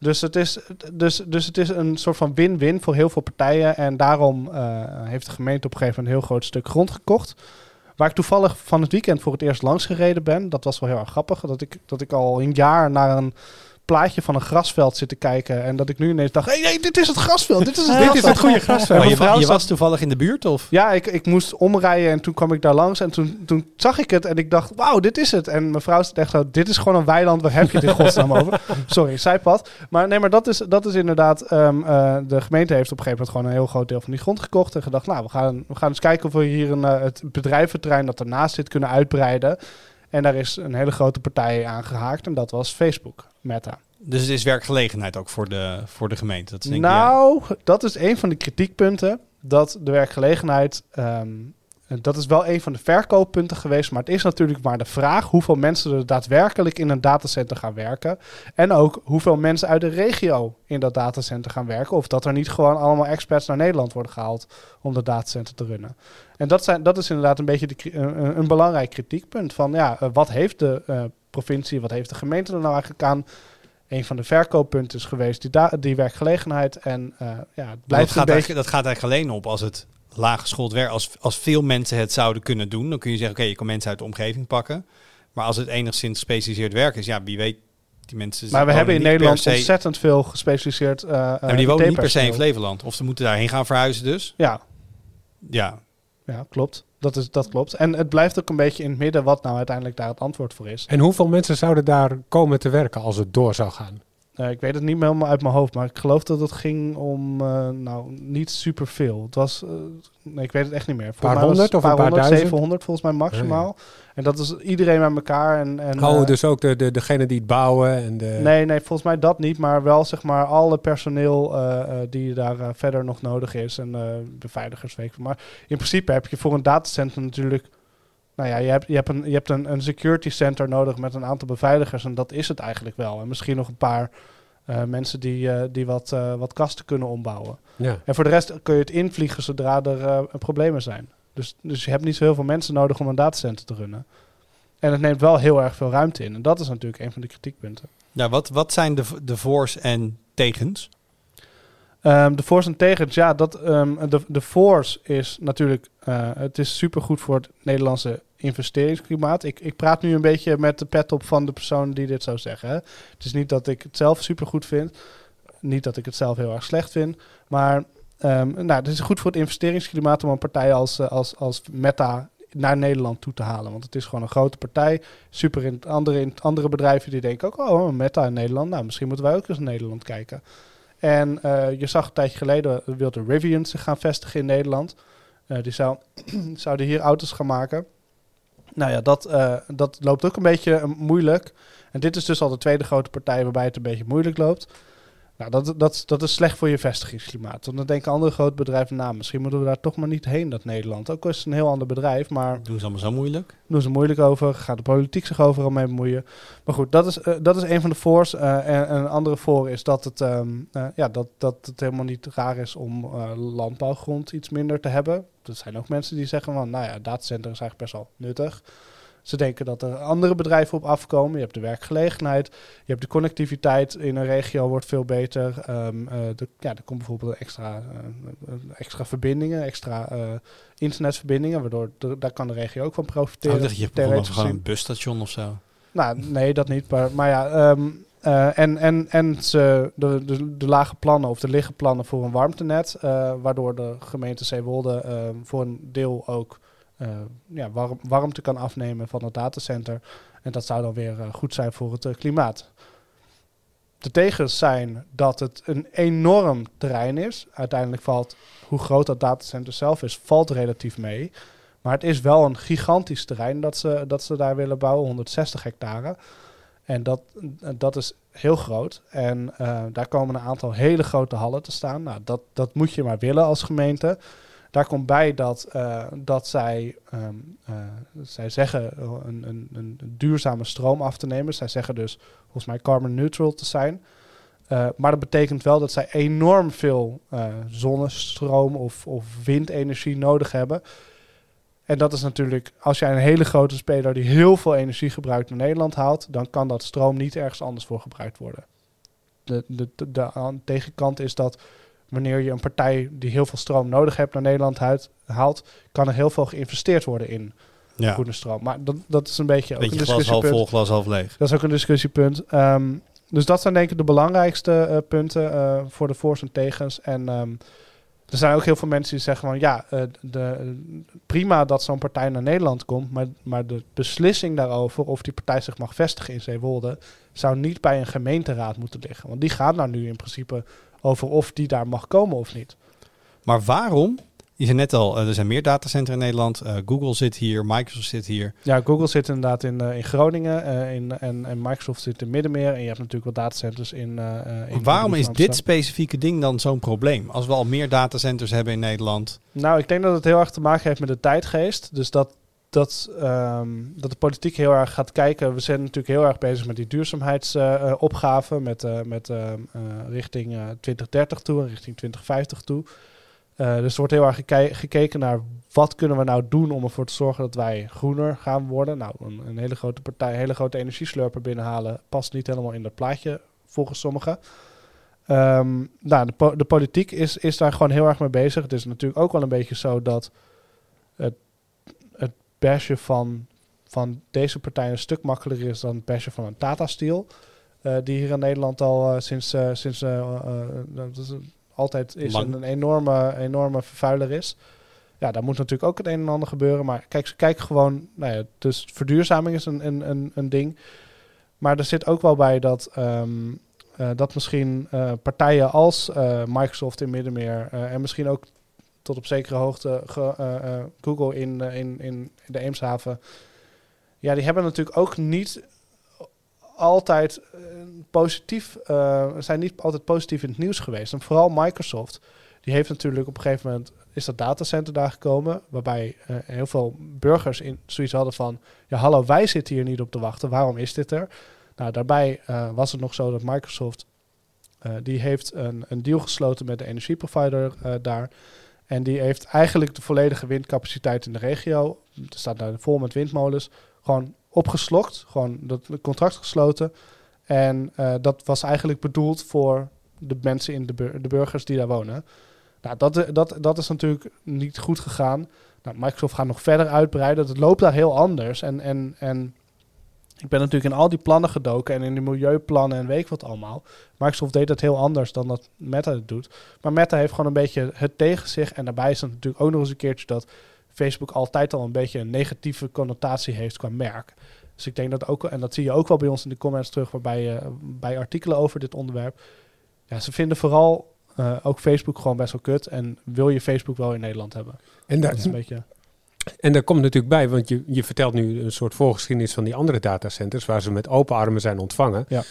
Dus het, is, dus, dus het is een soort van win-win voor heel veel partijen. En daarom eh, heeft de gemeente op een gegeven moment een heel groot stuk grond gekocht. Waar ik toevallig van het weekend voor het eerst langs gereden ben. Dat was wel heel erg grappig. Dat ik, dat ik al een jaar naar een plaatje van een grasveld zit te kijken. En dat ik nu ineens dacht, hey, nee, dit is het grasveld. Dit is het, Dit is het goede grasveld. Maar je, je was toevallig in de buurt of? Ja, ik, ik moest omrijden en toen kwam ik daar langs en toen, toen zag ik het en ik dacht, wauw, dit is het. En mevrouw zegt echt zo, dit is gewoon een weiland, waar heb je dit godsnaam over? Sorry, zijpad. Maar nee, maar dat is, dat is inderdaad, ehm, eh, de gemeente heeft op een gegeven moment gewoon een heel groot deel van die grond gekocht en gedacht, nou, we gaan, we gaan eens kijken of we hier een, eh, het bedrijventerrein dat ernaast zit kunnen uitbreiden. En daar is een hele grote partij aan gehaakt en dat was Facebook, Meta. Dus het is werkgelegenheid ook voor de, voor de gemeente. Dat is denk ik, ja. Nou, dat is een van de kritiekpunten. Dat de werkgelegenheid. ehm, dat is wel een van de verkooppunten geweest. Maar het is natuurlijk maar de vraag hoeveel mensen er daadwerkelijk in een datacenter gaan werken. En ook hoeveel mensen uit de regio in dat datacenter gaan werken. Of dat er niet gewoon allemaal experts naar Nederland worden gehaald om dat datacenter te runnen. En dat, zijn, dat is inderdaad een beetje de, een, een belangrijk kritiekpunt. Van ja, eh, wat heeft de eh, provincie, wat heeft de gemeente er nou eigenlijk aan? Een van de verkooppunten is geweest die, die werkgelegenheid. En eh, ja, het blijft dat, een gaat beetje... dat gaat eigenlijk alleen op als het laaggeschoold werk. Als, als veel mensen het zouden kunnen doen, dan kun je zeggen, oké, je kan mensen uit de omgeving pakken. Maar als het enigszins gespecialiseerd werk is, ja, wie weet, die mensen Maar we hebben in Nederland se- ontzettend veel gespecialiseerd. eh Ja, maar die wonen niet per se in. Flevoland. Of ze moeten daarheen gaan verhuizen dus. Ja, Ja, ja, klopt. Dat, is, dat klopt. En het blijft ook een beetje in het midden wat nou uiteindelijk daar het antwoord voor is. En hoeveel mensen zouden daar komen te werken als het door zou gaan? Eh, ik weet het niet meer helemaal uit mijn hoofd, maar ik geloof dat het ging om, eh, nou, niet superveel. Het was, eh, nee, ik weet het echt niet meer. Volgens Paar honderd of een paar honderd, duizend? 700 volgens mij maximaal. En dat is iedereen met elkaar. En, en, oh, eh, dus ook de, de, degene die het bouwen en de... Nee, nee, volgens mij dat niet. Maar wel zeg maar alle personeel die daar verder nog nodig is. En beveiligers, weet ik. Maar in principe heb je voor een datacenter natuurlijk... Nou ja, je hebt, je hebt, een, je hebt een, een security center nodig met een aantal beveiligers. En dat is het eigenlijk wel. En misschien nog een paar eh, mensen die, eh, die wat, eh, wat kasten kunnen ombouwen. Ja. En voor de rest kun je het invliegen zodra er eh, problemen zijn. Dus, dus je hebt niet zo heel veel mensen nodig om een datacenter te runnen. En het neemt wel heel erg veel ruimte in. En dat is natuurlijk een van de kritiekpunten. ja wat, wat zijn de, de voor's en tegens? Ehm, de force en tegens, ja, dat, ehm, de, de force is natuurlijk, eh, het is supergoed voor het Nederlandse investeringsklimaat. Ik, ik praat nu een beetje met de pet op van de persoon die dit zou zeggen. Het is niet dat ik het zelf supergoed vind, niet dat ik het zelf heel erg slecht vind, maar ehm, nou, het is goed voor het investeringsklimaat om een partij als, eh, als, als Meta naar Nederland toe te halen. Want het is gewoon een grote partij. Super in andere, in andere bedrijven die denken ook, oh, Meta in Nederland. Nou, misschien moeten wij ook eens naar Nederland kijken. En eh, je zag een tijdje geleden eh, wilde Rivian zich gaan vestigen in Nederland. Eh, die zou, zouden hier auto's gaan maken. Nou ja, dat, dat loopt ook een beetje moeilijk. En dit is dus al de tweede grote partij waarbij het een beetje moeilijk loopt. Nou, dat, dat, dat is slecht voor je vestigingsklimaat. Want dan denken andere grote bedrijven, nou, misschien moeten we daar toch maar niet heen, dat Nederland. Ook al is het een heel ander bedrijf, maar Doen ze allemaal zo moeilijk? doen ze moeilijk over. Gaat de politiek zich overal mee bemoeien. Maar goed, dat is, eh, dat is een van de voor's. Eh, en, en een andere voor is dat het, ehm, eh, ja, dat, dat het helemaal niet raar is om landbouwgrond iets minder te hebben. Er zijn ook mensen die zeggen van, nou ja, datacenter is eigenlijk best wel nuttig. Ze denken dat er andere bedrijven op afkomen. Je hebt de werkgelegenheid. Je hebt de connectiviteit in een regio wordt veel beter. Ehm, eh, de, ja, er komt bijvoorbeeld extra, eh, extra verbindingen, extra eh, internetverbindingen, waardoor de- daar kan de regio ook van Ik profiteren. dacht dat je over gewoon een busstation of zo. Nou, nee, dat niet. Maar, maar ja, ehm, eh, en, en, en ze, de, de, de lage plannen of de liggen plannen voor een warmtenet, eh, waardoor de gemeente Zeewolde ehm, voor een deel ook eh, ja, warm, warmte kan afnemen van het datacenter. En dat zou dan weer eh, goed zijn voor het eh, klimaat. De tegens zijn dat het een enorm terrein is. Uiteindelijk valt, hoe groot dat datacenter zelf is, valt relatief mee. Maar het is wel een gigantisch terrein dat ze, dat ze daar willen bouwen, 160 hectare. En dat, dat is heel groot. En eh, daar komen een aantal hele grote hallen te staan. Nou, dat, dat moet je maar willen als gemeente. Daar komt bij dat, eh, dat zij, ehm, eh, zij zeggen een, een, een duurzame stroom af te nemen. Zij zeggen dus volgens mij carbon neutral te zijn. Uh, maar dat betekent wel dat zij enorm veel zonnestroom of, of windenergie nodig hebben. En dat is natuurlijk, als jij een hele grote speler die heel veel energie gebruikt naar Nederland haalt, dan kan dat stroom niet ergens anders voor gebruikt worden. De, de, de, de tegenkant is dat wanneer je een partij die heel veel stroom nodig hebt naar Nederland huid, haalt, kan er heel veel geïnvesteerd worden in Ja. groene stroom. Maar dat, dat is een beetje, ook Beetje een glas half vol, glas half leeg. Dat is ook een discussiepunt. Ehm, dus dat zijn denk ik de belangrijkste eh, punten eh, voor de voor's en tegens. En ehm, er zijn ook heel veel mensen die zeggen van ja, eh, de, prima dat zo'n partij naar Nederland komt, maar, maar de beslissing daarover of die partij zich mag vestigen in Zeewolde zou niet bij een gemeenteraad moeten liggen. Want die gaat nou nu in principe over of die daar mag komen of niet. Maar waarom? Je zei net al, eh, er zijn meer datacentra in Nederland. Eh, Google zit hier, Microsoft zit hier. Ja, Google zit inderdaad in, eh, in Groningen in, en, en Microsoft zit in Middenmeer. En je hebt natuurlijk wat datacenters in. in waarom is dit specifieke ding dan zo'n probleem? Als we al meer datacenters hebben in Nederland. Nou, ik denk dat het heel erg te maken heeft met de tijdgeest. Dus dat, dat, ehm, dat de politiek heel erg gaat kijken. We zijn natuurlijk heel erg bezig met die duurzaamheidsopgave. met eh, met ehm, eh, richting eh, 2030 toe en richting 2050 toe. Eh, dus er wordt heel erg geke- gekeken naar wat kunnen we nou doen om ervoor te zorgen dat wij groener gaan worden. Nou, een, hele grote partij, een hele grote energieslurper binnenhalen past niet helemaal in dat plaatje volgens sommigen. Ehm, nou, de, de politiek is, is daar gewoon heel erg mee bezig. Het is natuurlijk ook wel een beetje zo dat het bashen van, van deze partij een stuk makkelijker is dan het bashen van een Tata Steel. eh, die hier in Nederland al eh, sinds, eh, sinds altijd is een, een enorme, enorme vervuiler is. Ja, daar moet natuurlijk ook het een en ander gebeuren. Maar kijk, ze kijken gewoon, nou ja, dus verduurzaming is een, een, een, een ding. Maar er zit ook wel bij dat, ehm, eh, dat misschien partijen als Microsoft in Middenmeer en misschien ook tot op zekere hoogte eh, eh, Google in, eh, in, in de Eemshaven. Ja, die hebben natuurlijk ook niet altijd positief, zijn niet altijd positief in het nieuws geweest. En vooral Microsoft, die heeft natuurlijk op een gegeven moment is dat datacenter daar gekomen, waarbij heel veel burgers in zoiets hadden van, ja hallo, wij zitten hier niet op te wachten, waarom is dit er? Nou, daarbij was het nog zo dat Microsoft, die heeft een, een deal gesloten met de energieprovider daar. En die heeft eigenlijk de volledige windcapaciteit in de regio, er staat daar vol met windmolens, gewoon opgeslokt, gewoon dat contract gesloten. En eh, dat was eigenlijk bedoeld voor de mensen in de, de burgers die daar wonen. Nou, dat, dat, dat is natuurlijk niet goed gegaan. Nou, Microsoft gaat nog verder uitbreiden. Het loopt daar heel anders. En, en, en ik ben natuurlijk in al die plannen gedoken en in die milieuplannen en weet ik wat allemaal. Microsoft deed dat heel anders dan dat Meta het doet. Maar Meta heeft gewoon een beetje het tegen zich. En daarbij is het natuurlijk ook nog eens een keertje dat Facebook altijd al een beetje een negatieve connotatie heeft qua merk. Dus ik denk dat ook, en dat zie je ook wel bij ons in de comments terug, waarbij uh, bij artikelen over dit onderwerp. Ja, ze vinden vooral uh, ook Facebook gewoon best wel kut. En wil je Facebook wel in Nederland hebben? En dat is een beetje. En daar komt natuurlijk bij, want je, je vertelt nu een soort voorgeschiedenis van die andere datacenters waar ze met open armen zijn ontvangen. Ja.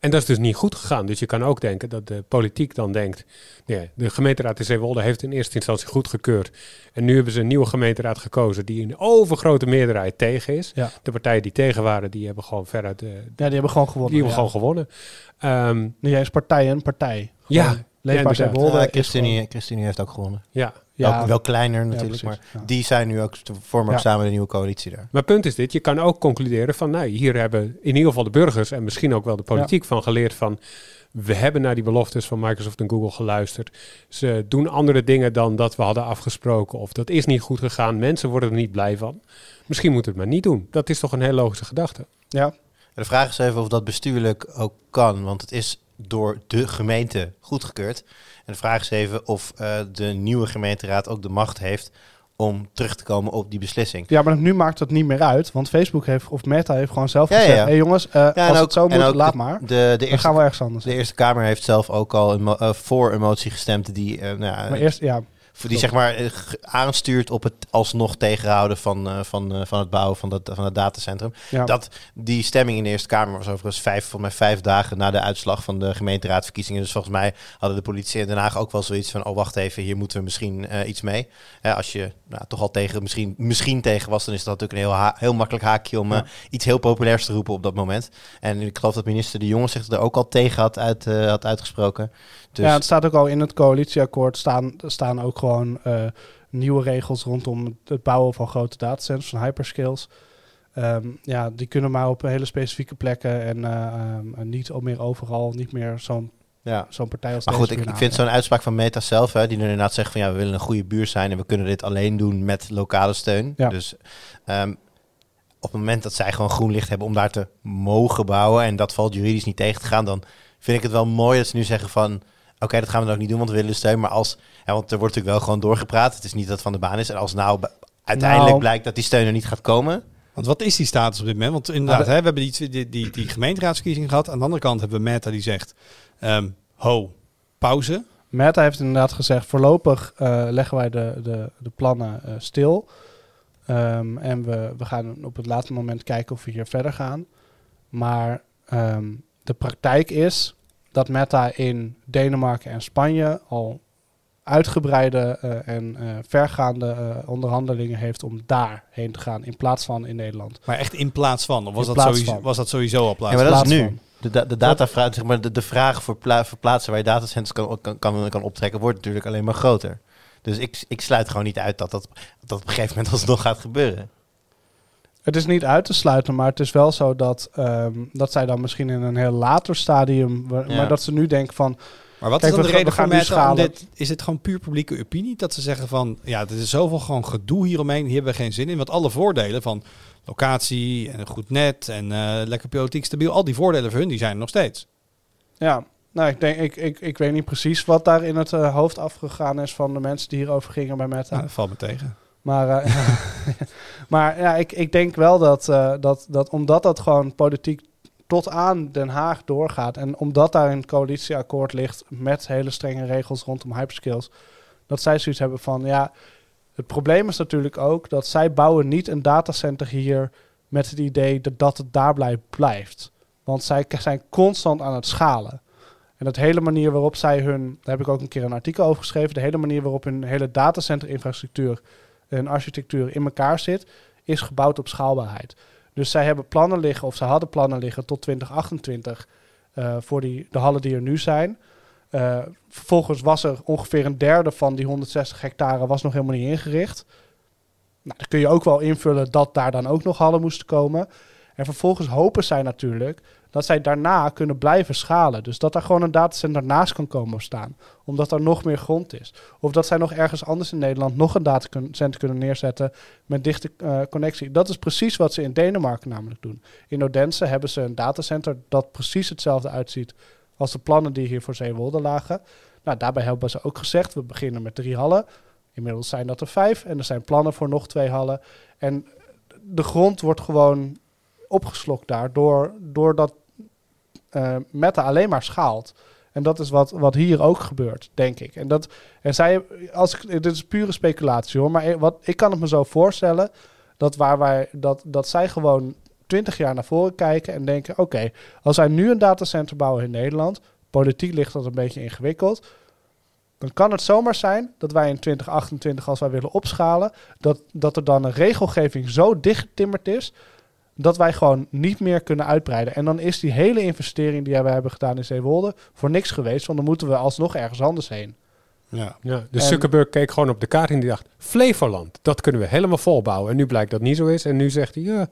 En dat is dus niet goed gegaan. Dus je kan ook denken dat de politiek dan denkt, nee, de gemeenteraad in Zeewolde heeft in eerste instantie goedgekeurd. En nu hebben ze een nieuwe gemeenteraad gekozen die in overgrote meerderheid tegen is. Ja. De partijen die tegen waren, die hebben gewoon veruit... Uh, ja, die hebben gewoon gewonnen. Die hebben ja. gewoon gewonnen. Um, niet eens partij en partij. Ja. Leefbaar ja, Zeewolde. Ja, Christine, Christine heeft ook gewonnen. Ja. Ja, wel, wel kleiner natuurlijk, ja, maar die zijn nu ook, vormen ook samen de nieuwe coalitie daar. Maar punt is dit, je kan ook concluderen van, nou, hier hebben in ieder geval de burgers en misschien ook wel de politiek van geleerd van, we hebben naar die beloftes van Microsoft en Google geluisterd. Ze doen andere dingen dan dat we hadden afgesproken of dat is niet goed gegaan. Mensen worden er niet blij van. Misschien moeten we het maar niet doen. Dat is toch een heel logische gedachte. Ja. De vraag is even of dat bestuurlijk ook kan, want het is door de gemeente goedgekeurd. En de vraag is even of uh, de nieuwe gemeenteraad ook de macht heeft om terug te komen op die beslissing. Ja, maar nu maakt het niet meer uit. Want Facebook heeft, of Meta heeft gewoon zelf ja, gezegd... ja. hey jongens, eh, en als ook- het zo moet, laat de- maar. De, de, Dan eerste, gaan we ergens anders. de Eerste Kamer heeft zelf ook al een eh, voor een motie gestemd die, eh, nou maar eerst, ja, die zeg maar eh, aanstuurt op het alsnog tegenhouden van, eh, van, eh, van het bouwen van, dat, van het datacentrum. ja. Dat, die stemming in de Eerste Kamer was overigens vijf, volgens mij vijf dagen na de uitslag van de gemeenteraadverkiezingen. Dus volgens mij hadden de politie in Den Haag ook wel zoiets van, oh wacht even, hier moeten we misschien iets mee. Als je nou, toch al tegen, misschien, misschien tegen was, dan is dat natuurlijk een heel, heel makkelijk haakje om iets heel populairs te roepen op dat moment. En ik geloof dat minister De Jonge zich er ook al tegen had, uit, had uitgesproken. Dus ja, het staat ook al in het coalitieakkoord. Staan, staan ook gewoon eh, nieuwe regels rondom het bouwen van grote datacenters, van hyperscales. Ehm, ja, die kunnen maar op hele specifieke plekken en ehm, en niet meer overal, niet meer zo'n ja. zo'n partij als Maar goed, ik, ik vind zo'n uitspraak van Meta zelf, hè, die nu inderdaad zegt van ja, we willen een goede buur zijn en we kunnen dit alleen doen met lokale steun. Ja. Dus ehm, op het moment dat zij gewoon groen licht hebben om daar te mogen bouwen en dat valt juridisch niet tegen te gaan, dan vind ik het wel mooi dat ze nu zeggen van oké, dat gaan we dan ook niet doen, want we willen steun. Maar als, ja, want er wordt natuurlijk wel gewoon doorgepraat, het is niet dat het van de baan is. En als nou uiteindelijk Nou. blijkt dat die steun er niet gaat komen, Want wat is die status op dit moment? Want inderdaad, Nou, hè, we hebben die, die, die, die gemeenteraadsverkiezingen gehad. Aan de andere kant hebben we Meta die zegt, ehm, ho, pauze. Meta heeft inderdaad gezegd, voorlopig eh, leggen wij de, de, de plannen eh, stil. Ehm, en we, we gaan op het laatste moment kijken of we hier verder gaan. Maar ehm, de praktijk is dat Meta in Denemarken en Spanje al uitgebreide eh, en eh, vergaande eh, onderhandelingen heeft om daarheen te gaan in plaats van in Nederland. Maar echt in plaats van. Of was, In dat plaats sowieso, van. was dat sowieso al plaats Ja, maar dat is nu. De, da- de datavraag, zeg maar, de, de vraag voor, pla- voor plaatsen waar je datacenters kan, kan, kan, kan optrekken, wordt natuurlijk alleen maar groter. Dus ik, ik sluit gewoon niet uit dat dat, dat op een gegeven moment alsnog gaat gebeuren. Het is niet uit te sluiten, maar het is wel zo dat, ehm, dat zij dan misschien in een heel later stadium, Ja. maar dat ze nu denken van, Maar wat Kijk, is dan de reden voor om schalen. dit? Is het gewoon puur publieke opinie? Dat ze zeggen van, ja, er is zoveel gewoon gedoe hieromheen. Hier hebben we geen zin in. Want alle voordelen van locatie en een goed net en eh, lekker politiek stabiel. Al die voordelen voor hun, die zijn er nog steeds. ja, nou ik denk, ik, ik, ik weet niet precies wat daar in het eh, hoofd afgegaan is van de mensen die hierover gingen bij Meta. Nou, dat valt me tegen. Maar, eh, maar ja, ik, ik denk wel dat, eh, dat, dat omdat dat gewoon politiek tot aan Den Haag doorgaat en omdat daar een coalitieakkoord ligt met hele strenge regels rondom hyperscales, dat zij zoiets hebben van ja, het probleem is natuurlijk ook dat zij bouwen niet een datacenter hier met het idee dat, dat het daar blij- blijft. Want zij zijn constant aan het schalen. En dat hele manier waarop zij hun, daar heb ik ook een keer een artikel over geschreven, de hele manier waarop hun hele datacenter-infrastructuur en architectuur in elkaar zit, is gebouwd op schaalbaarheid. Dus zij hebben plannen liggen, of ze hadden plannen liggen tot 2028 eh, voor die, de hallen die er nu zijn. Eh, vervolgens was er ongeveer een derde van die 160 hectare was nog helemaal niet ingericht. Nou, dan kun je ook wel invullen dat daar dan ook nog hallen moesten komen. En vervolgens hopen zij natuurlijk dat zij daarna kunnen blijven schalen. Dus dat daar gewoon een datacenter naast kan komen staan. Omdat er nog meer grond is. Of dat zij nog ergens anders in Nederland nog een datacenter kunnen neerzetten met dichte eh, connectie. Dat is precies wat ze in Denemarken namelijk doen. In Odense hebben ze een datacenter dat precies hetzelfde uitziet als de plannen die hier voor Zeewolde lagen. Nou, daarbij hebben ze ook gezegd, we beginnen met drie hallen. Inmiddels zijn dat er vijf en er zijn plannen voor nog twee hallen. En de grond wordt gewoon opgeslokt daar door, doordat eh Meta alleen maar schaalt. En dat is wat, wat hier ook gebeurt, denk ik. En, dat, en zij, als ik, dit is pure speculatie hoor, maar wat, ik kan het me zo voorstellen dat, waar wij, dat, dat zij gewoon twintig jaar naar voren kijken en denken: oké, als wij nu een datacenter bouwen in Nederland, politiek ligt dat een beetje ingewikkeld. Dan kan het zomaar zijn dat wij in 2028, als wij willen opschalen, dat, dat er dan een regelgeving zo dichtgetimmerd is dat wij gewoon niet meer kunnen uitbreiden. En dan is die hele investering die we hebben gedaan in Zeewolde voor niks geweest, want dan moeten we alsnog ergens anders heen. Ja. Ja, dus En- Zuckerberg keek gewoon op de kaart en die dacht... Flevoland, dat kunnen we helemaal volbouwen. En nu blijkt dat niet zo is. En nu zegt hij, ja,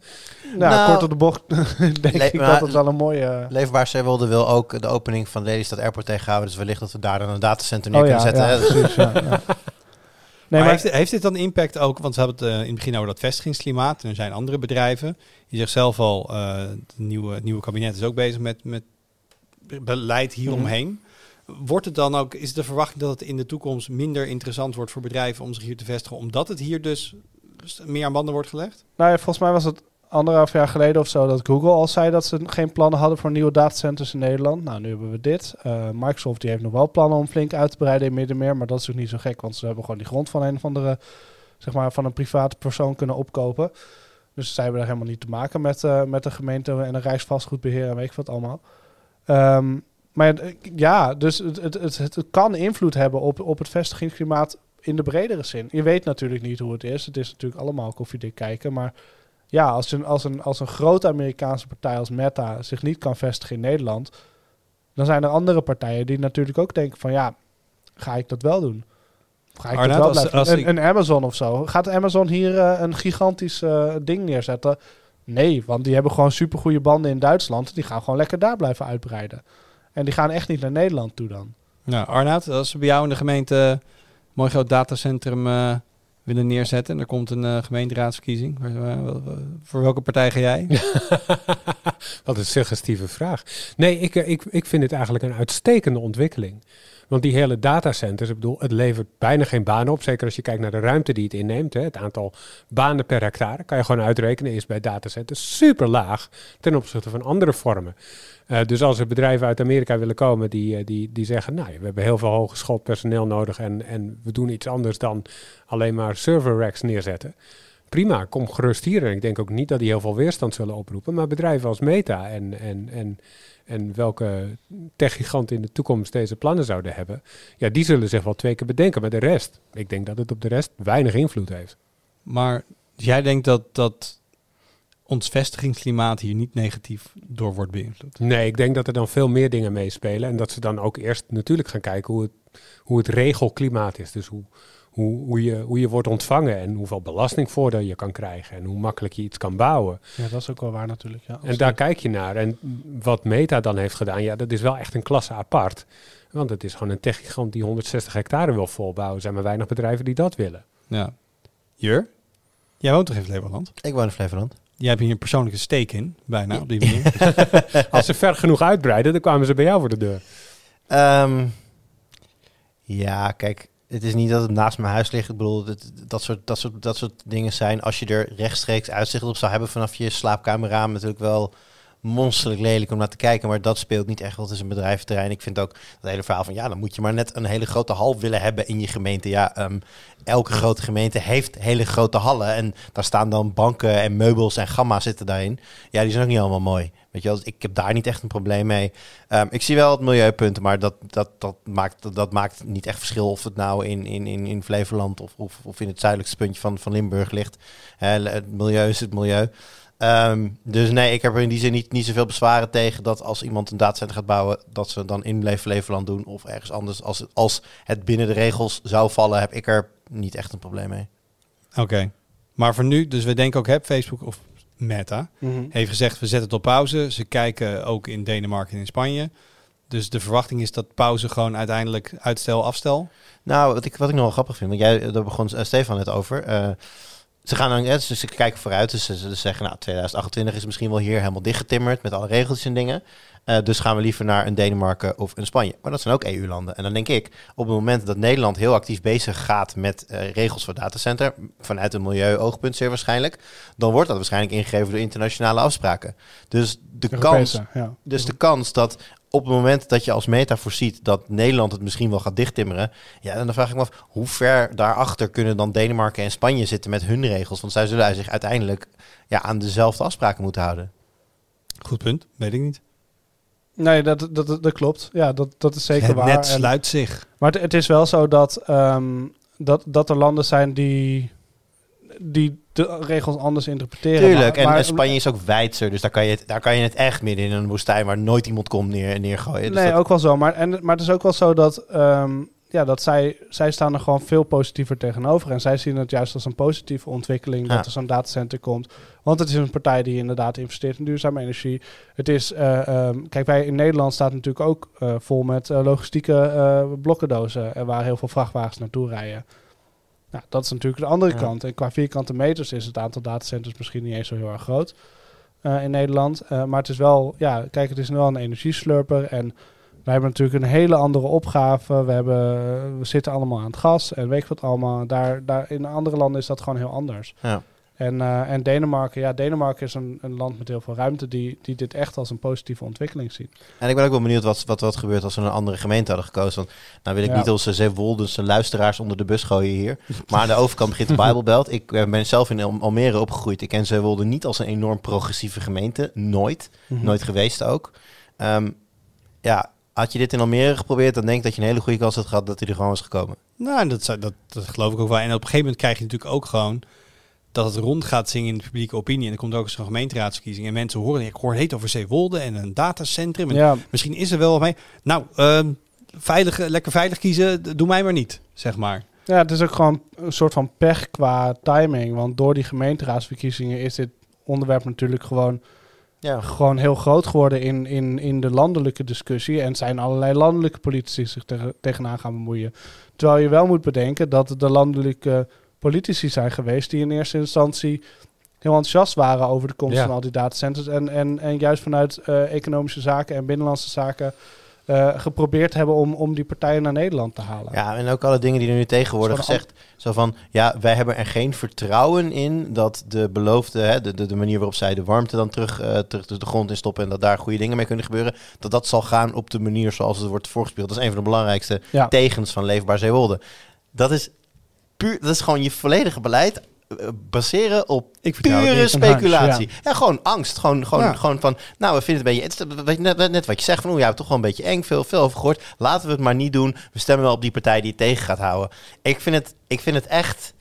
Nou, Nou, kort op de bocht denk le- ik maar- dat het wel een mooie... Leefbaar Zeewolde wil ook de opening van Lelystad Airport tegenhouden. Dus wellicht dat we daar dan een datacenter neer Oh ja, kunnen zetten. ja, hè. precies, ja, ja. Nee, maar maar, heeft, heeft dit dan impact ook, want ze hebben het eh, in het begin over dat vestigingsklimaat. En er zijn andere bedrijven. Je zegt zelf al, eh, het nieuwe, het nieuwe kabinet is ook bezig met, met beleid hieromheen. Wordt het dan ook, is de verwachting dat het in de toekomst minder interessant wordt voor bedrijven om zich hier te vestigen, omdat het hier dus meer aan banden wordt gelegd? Nou ja, volgens mij was het anderhalf jaar geleden of zo dat Google al zei dat ze geen plannen hadden voor nieuwe datacenters in Nederland. Nou, nu hebben we dit. Uh, Microsoft die heeft nog wel plannen om flink uit te breiden in Middenmeer, maar dat is ook niet zo gek, want ze hebben gewoon die grond van een of andere, zeg maar, van een private persoon kunnen opkopen. Dus zij hebben daar helemaal niet te maken met, uh, met de gemeente en een rijksvastgoedbeheer en weet ik wat allemaal. Um, maar ja, dus het, het, het, het, kan invloed hebben op, op het vestigingsklimaat in de bredere zin. Je weet natuurlijk niet hoe het is. Het is natuurlijk allemaal koffiedik kijken. Maar ja, als een, als, een, als een grote Amerikaanse partij als Meta zich niet kan vestigen in Nederland, dan zijn er andere partijen die natuurlijk ook denken van ja, ga ik dat wel doen? Ga ik dat wel als, als een, een, Amazon of zo. Gaat Amazon hier uh, een gigantisch uh, ding neerzetten? Nee, want die hebben gewoon supergoeie banden in Duitsland. Die gaan gewoon lekker daar blijven uitbreiden. En die gaan echt niet naar Nederland toe dan. Nou, Arnaud, als ze bij jou in de gemeente een mooi groot datacentrum uh, willen neerzetten en er komt een uh, gemeenteraadsverkiezing, voor welke partij ga jij? Wat een suggestieve vraag. Nee, ik, ik, ik vind het eigenlijk een uitstekende ontwikkeling. Want die hele datacenters, ik bedoel, het levert bijna geen banen op. Zeker als je kijkt naar de ruimte die het inneemt. Hè. Het aantal banen per hectare, kan je gewoon uitrekenen, is bij datacenters super laag ten opzichte van andere vormen. Uh, dus als er bedrijven uit Amerika willen komen die, uh, die, die zeggen, nou, we hebben heel veel hogeschool personeel nodig en, en we doen iets anders dan alleen maar server racks neerzetten. Prima, kom gerust hier. En ik denk ook niet dat die heel veel weerstand zullen oproepen. Maar bedrijven als Meta en, en, en en welke techgiganten in de toekomst deze plannen zouden hebben, ja, die zullen zich wel twee keer bedenken. Maar de rest, ik denk dat het op de rest weinig invloed heeft. Maar jij denkt dat, dat ons vestigingsklimaat hier niet negatief door wordt beïnvloed? Nee, ik denk dat er dan veel meer dingen meespelen. En dat ze dan ook eerst natuurlijk gaan kijken hoe het, hoe het regelklimaat is. Dus hoe, hoe, hoe, je, hoe je wordt ontvangen en hoeveel belastingvoordeel je kan krijgen en hoe makkelijk je iets kan bouwen. Ja, dat is ook wel waar natuurlijk. Ja, en daar kijk je naar. En wat Meta dan heeft gedaan, ja, dat is wel echt een klasse apart. Want het is gewoon een techgigant die 160 hectare wil volbouwen. Er zijn maar weinig bedrijven die dat willen. Ja. Jur, jij woont toch in Flevoland? Ik woon in Flevoland. Jij hebt hier een persoonlijke steek in, bijna, op die manier. Als ze ver genoeg uitbreiden, dan kwamen ze bij jou voor de deur. Um, ja, kijk, het is niet dat het naast mijn huis ligt. Ik bedoel, dat, dat, soort, dat, soort, dat soort dingen zijn. Als je er rechtstreeks uitzicht op zou hebben vanaf je slaapkamerraam, natuurlijk wel monsterlijk lelijk om naar te kijken. Maar dat speelt niet echt, want is een bedrijventerrein. Ik vind ook dat hele verhaal van ja, dan moet je maar net een hele grote hal willen hebben in je gemeente. Ja, um, elke grote gemeente heeft hele grote hallen. En daar staan dan banken en meubels en gamma zitten daarin. Ja, die zijn ook niet allemaal mooi. Weet je wel, ik heb daar niet echt een probleem mee. Um, ik zie wel het milieupunt, maar dat, dat, dat, maakt, dat maakt niet echt verschil of het nou in, in, in, in Flevoland of, of, of in het zuidelijkste puntje van, van Limburg ligt. het milieu is het milieu. Um, dus nee, ik heb er in die zin niet, niet zoveel bezwaren tegen dat als iemand een datacenter gaat bouwen, dat ze dan in Flevoland doen of ergens anders. Als, als het binnen de regels zou vallen, heb ik er niet echt een probleem mee. Oké, maar voor nu, dus we denken ook, heb Facebook of Meta mm heeft gezegd, we zetten het op pauze. Ze kijken ook in Denemarken en in Spanje. Dus de verwachting is dat pauze gewoon uiteindelijk uitstel, afstel? Nou, wat ik, wat ik nog wel grappig vind, want jij, daar begon Stefan net over. Uh, ze gaan dan, dus ze kijken vooruit. Dus ze, ze, zeggen, nou, 2028 is misschien wel hier helemaal dichtgetimmerd met alle regels en dingen. Uh, dus gaan we liever naar een Denemarken of een Spanje. Maar dat zijn ook EU-landen. En dan denk ik, op het moment dat Nederland heel actief bezig gaat met uh, regels voor datacenter, vanuit een milieu-oogpunt zeer waarschijnlijk, dan wordt dat waarschijnlijk ingegeven door internationale afspraken. Dus de, kans, ja. dus de kans dat op het moment dat je als meta voorziet dat Nederland het misschien wel gaat dichttimmeren, ja, dan vraag ik me af hoe ver daarachter kunnen dan Denemarken en Spanje zitten met hun regels, want zij zullen zich uiteindelijk ja, aan dezelfde afspraken moeten houden. Goed punt, weet ik niet. Nee, dat, dat, dat, klopt. Ja, dat, dat is zeker waar. Het sluit zich. Maar het, het, is wel zo dat, um, dat, dat er landen zijn die die de regels anders interpreteren. Tuurlijk, en, en, Spanje is ook wijdser, dus daar kan, je het, daar kan je het echt midden in een woestijn waar nooit iemand komt neer, neergooien. Dus nee, ook wel zo. Maar, en, maar het is ook wel zo dat, um, ja, dat zij, zij staan er gewoon veel positiever tegenover. En zij zien het juist als een positieve ontwikkeling dat er zo'n datacenter komt. Want het is een partij die inderdaad investeert in duurzame energie. Het is, uh, um, kijk, wij in Nederland staat natuurlijk ook uh, vol met uh, logistieke blokkendozen, waar heel veel vrachtwagens naartoe rijden. Nou, dat is natuurlijk de andere kant. En qua vierkante meters is het aantal datacenters misschien niet eens zo heel erg groot uh, in Nederland. Uh, maar het is wel, ja, kijk, het is wel een energieslurper. En Wij hebben natuurlijk een hele andere opgave. We, hebben, we zitten allemaal aan het gas en weet ik wat allemaal. Daar, daar, in andere landen is dat gewoon heel anders. Ja. En, eh, en Denemarken, ja, Denemarken is een, een land met heel veel ruimte die, die dit echt als een positieve ontwikkeling ziet. En ik ben ook wel benieuwd wat, wat, wat gebeurt als we een andere gemeente hadden gekozen. Want nou wil ik Ja. niet onze Zeewoldense luisteraars onder de bus gooien hier. Maar aan de overkant begint de Bijbelbelt. Ik eh, ben zelf in Al- Almere opgegroeid. Ik ken Zeewolde niet als een enorm progressieve gemeente. Nooit. Mhm. Nooit geweest ook. Ehm, ja, had je dit in Almere geprobeerd, dan denk ik dat je een hele goede kans had gehad dat hij er gewoon was gekomen. Nou, en dat, dat, dat geloof ik ook wel. En op een gegeven moment krijg je natuurlijk ook gewoon dat het rond gaat zingen in de publieke opinie. En er komt ook eens een gemeenteraadsverkiezing. En mensen horen, ik hoor heet over Zeewolde en een datacentrum. En Ja, Misschien is er wel wat mee. Nou, ehm, veilig, lekker veilig kiezen, doe mij maar niet, zeg maar. Ja, het is ook gewoon een soort van pech qua timing. Want door die gemeenteraadsverkiezingen is dit onderwerp natuurlijk gewoon, Ja, gewoon heel groot geworden in, in, in de landelijke discussie. En zijn allerlei landelijke politici zich tegen, tegenaan gaan bemoeien. Terwijl je wel moet bedenken dat de landelijke politici zijn geweest die in eerste instantie heel enthousiast waren over de komst Ja. van al die datacenters. En, en, en juist vanuit eh, economische zaken en binnenlandse zaken eh, geprobeerd hebben om, om die partijen naar Nederland te halen. Ja, en ook alle dingen die er nu tegen worden gezegd. Zo van, ja, wij hebben er geen vertrouwen in dat de beloofde, hè, de, de, de manier waarop zij de warmte dan terug, eh, terug de grond in stoppen en dat daar goede dingen mee kunnen gebeuren, dat dat zal gaan op de manier zoals het wordt voorgespeeld. Dat is een van de belangrijkste Ja. tegens van Leefbaar Zeewolde. Dat is puur, dat is gewoon je volledige beleid eh, baseren op Ik pure speculatie. ja. gewoon angst. Gewoon, gewoon, Ja. gewoon van, nou, we vinden het een beetje... Net, net, net wat je zegt, van, oeh, ja, toch wel een beetje eng, veel, veel over gehoord. Laten we het maar niet doen. We stemmen wel op die partij die het tegen gaat houden. Ik vind het, ik vind het echt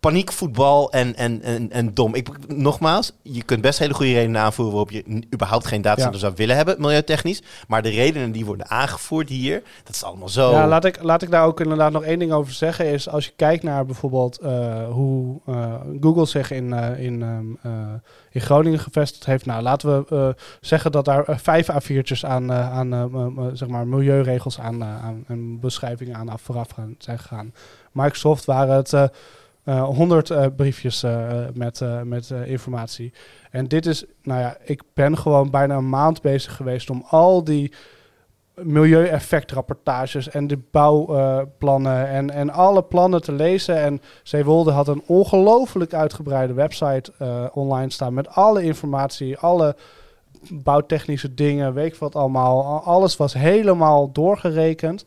paniekvoetbal en, en, en, en dom. Ik, nogmaals, je kunt best hele goede redenen aanvoeren waarop je überhaupt geen datacenter Ja. zou willen hebben, milieutechnisch. Maar de redenen die worden aangevoerd hier, dat is allemaal zo... Ja, laat ik, laat ik daar ook inderdaad nog één ding over zeggen. Is als je kijkt naar bijvoorbeeld eh, hoe eh, Google zich in, eh, in, ehm, eh, in Groningen gevestigd heeft. Nou, laten we zeggen dat daar vijf A4'tjes aan, aan zeg maar milieuregels aan, aan en beschrijvingen aan af vooraf gaan, zijn gegaan. Microsoft waren het eh, 100 eh, briefjes eh, met, met informatie. En dit is, nou ja, ik ben gewoon bijna een maand bezig geweest om al die milieueffectrapportages en de bouwplannen en, en alle plannen te lezen. En Zeewolde had een ongelooflijk uitgebreide website online staan met alle informatie, alle bouwtechnische dingen, weet ik wat allemaal. Al- Alles was helemaal doorgerekend.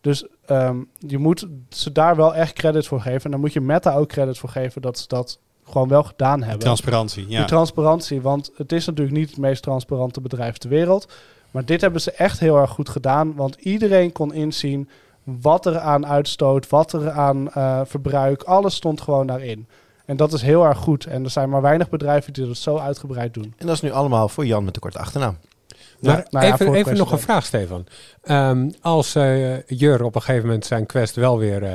Dus ehm, je moet ze daar wel echt credit voor geven. En dan moet je Meta ook credit voor geven dat ze dat gewoon wel gedaan hebben. Transparantie, ja. Die transparantie, want het is natuurlijk niet het meest transparante bedrijf ter wereld. Maar dit hebben ze echt heel erg goed gedaan, want iedereen kon inzien wat er aan uitstoot, wat er aan eh, verbruik, alles stond gewoon daarin. En dat is heel erg goed. En er zijn maar weinig bedrijven die dat zo uitgebreid doen. En dat is nu allemaal voor Jan met de korte achternaam. Maar nou even, even nog een vraag, Stefan. Ehm, als eh, Jur op een gegeven moment zijn quest wel weer eh,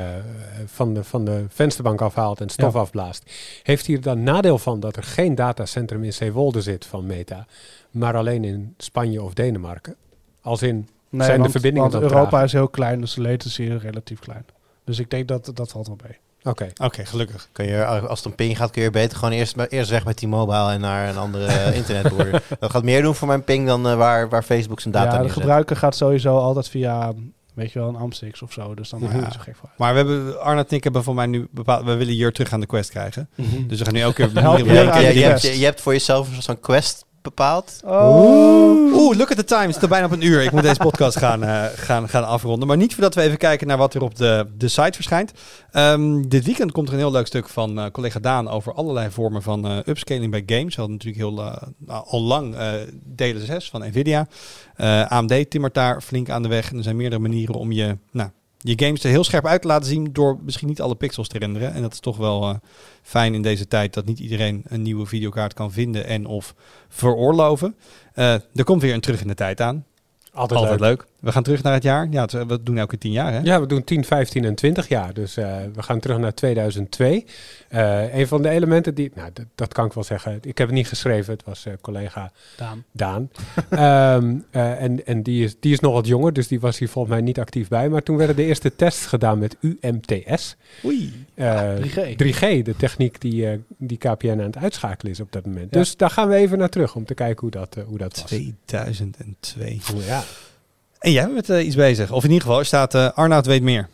van, de, van de vensterbank afhaalt en stof Ja. afblaast, heeft hij er dan nadeel van dat er geen datacentrum in Zeewolde zit van Meta, maar alleen in Spanje of Denemarken? Als in, Nee, Zijn de verbindingen want Europa is heel klein, dus de latency is relatief klein. Dus ik denk dat dat valt wel mee. Oké. Oké, gelukkig. Kun je, als het een ping gaat, kun je beter gewoon eerst, eerst weg met T-Mobile en naar een andere eh, internetboerder. Dat gaat meer doen voor mijn ping dan eh, waar, waar Facebook zijn data ja, de gebruiker gaat sowieso altijd via, weet je wel, een Amstix of zo. Dus dan maakt het zo gek voor uit. Maar we hebben, Arnold en ik hebben voor mij nu bepaald, we willen hier terug aan de quest krijgen. Dus we gaan nu elke keer... Help je, je, je hebt, je hebt voor jezelf een soort quest bepaald. Oh. Oeh, look at the time. Het is er bijna op een uur. Ik moet deze podcast gaan, eh, gaan, gaan afronden. Maar niet voordat we even kijken naar wat er op de, de site verschijnt. Ehm, dit weekend komt er een heel leuk stuk van eh, collega Daan over allerlei vormen van eh, upscaling bij games. We hadden natuurlijk heel, nou, al lang DLSS van Nvidia. AMD timmert daar flink aan de weg. En er zijn meerdere manieren om je, nou, je games er heel scherp uit te laten zien door misschien niet alle pixels te renderen. En dat is toch wel eh, fijn in deze tijd dat niet iedereen een nieuwe videokaart kan vinden en of veroorloven. Eh, er komt weer een terug in de tijd aan. Altijd, Altijd leuk. leuk. We gaan terug naar het jaar. Ja, we doen elke tien jaar, hè? Ja, we doen 10, 15 en 20 jaar. Dus eh, we gaan terug naar 2002. Eh, een van de elementen die... Nou, dat, dat kan ik wel zeggen. Ik heb het niet geschreven. Het was eh, collega Daan. Daan. Ehm, eh, en en die, is, die is nog wat jonger, dus die was hier volgens mij niet actief bij. Maar toen werden de eerste tests gedaan met UMTS. Oei. Eh, 3G. 3G, de techniek die, eh, die KPN aan het uitschakelen is op dat moment. Ja. Dus daar gaan we even naar terug om te kijken hoe dat, hoe dat was. 2002. Ja. En jij bent met eh, iets bezig. Of in ieder geval, er staat eh Arnoud weet meer.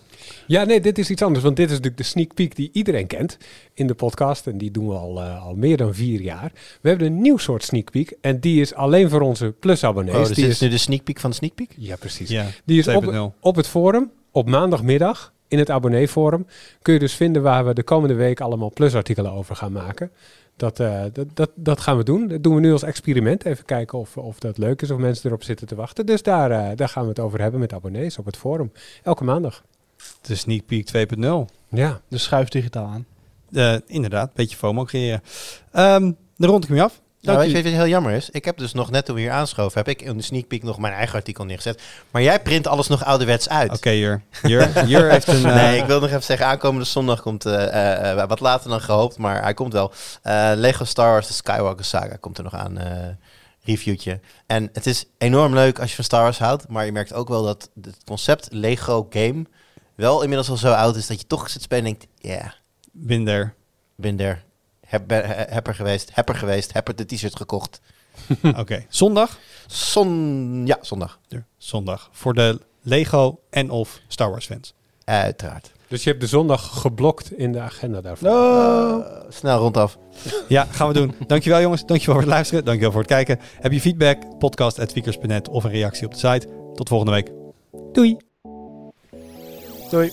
Ja, nee, dit is iets anders. Want dit is natuurlijk de sneak peek die iedereen kent in de podcast. En die doen we al, eh, al meer dan vier jaar. We hebben een nieuw soort sneak peek. En die is alleen voor onze plus-abonnees. Oh, dus die dit is, nu de sneak peek van de sneak peek? ja, precies. Ja, Die is 2.0. op, op het forum op maandagmiddag in het abonneeforum. Kun je dus vinden waar we de komende week allemaal plusartikelen over gaan maken. Dat, eh, dat, dat, dat gaan we doen. Dat doen we nu als experiment. Even kijken of, of dat leuk is of mensen erop zitten te wachten. Dus daar, eh, daar gaan we het over hebben met abonnees op het forum. Elke maandag. De sneak peek 2.0. Ja. Dus schuif digitaal aan. Eh, inderdaad, een beetje FOMO creëren. Ehm dan rond ik hem af. Nou, weet je wat heel jammer is? Ik heb dus nog net toen we hier aanschoven, heb ik in de sneak peek nog mijn eigen artikel neergezet. Maar jij print alles nog ouderwets uit. Oké, Jur. Jur. Jur heeft een... eh, Nee, ik wil nog even zeggen, aankomende zondag komt, eh, eh, wat later dan gehoopt, maar hij komt wel. Lego Star Wars, de Skywalker Saga, komt er nog aan. reviewtje. En het is enorm leuk als je van Star Wars houdt, maar je merkt ook wel dat het concept Lego game wel inmiddels al zo oud is dat je toch zit spelen en denkt, ja, Binder. ben er. Heb, ben- he- heb er geweest, heb er geweest, heb er de t-shirt gekocht. Oké, zondag. Zon, ja, zondag. Zondag. Voor de Lego en of Star Wars fans. Uiteraard. Dus je hebt de zondag geblokt in de agenda daarvoor. Eh, snel rondaf. Ja, gaan we doen. Dankjewel jongens. Dankjewel voor het luisteren. Dankjewel voor het kijken. Heb je feedback? Podcast.tweakers.net of een reactie op de site. Tot volgende week. Doei. Doei.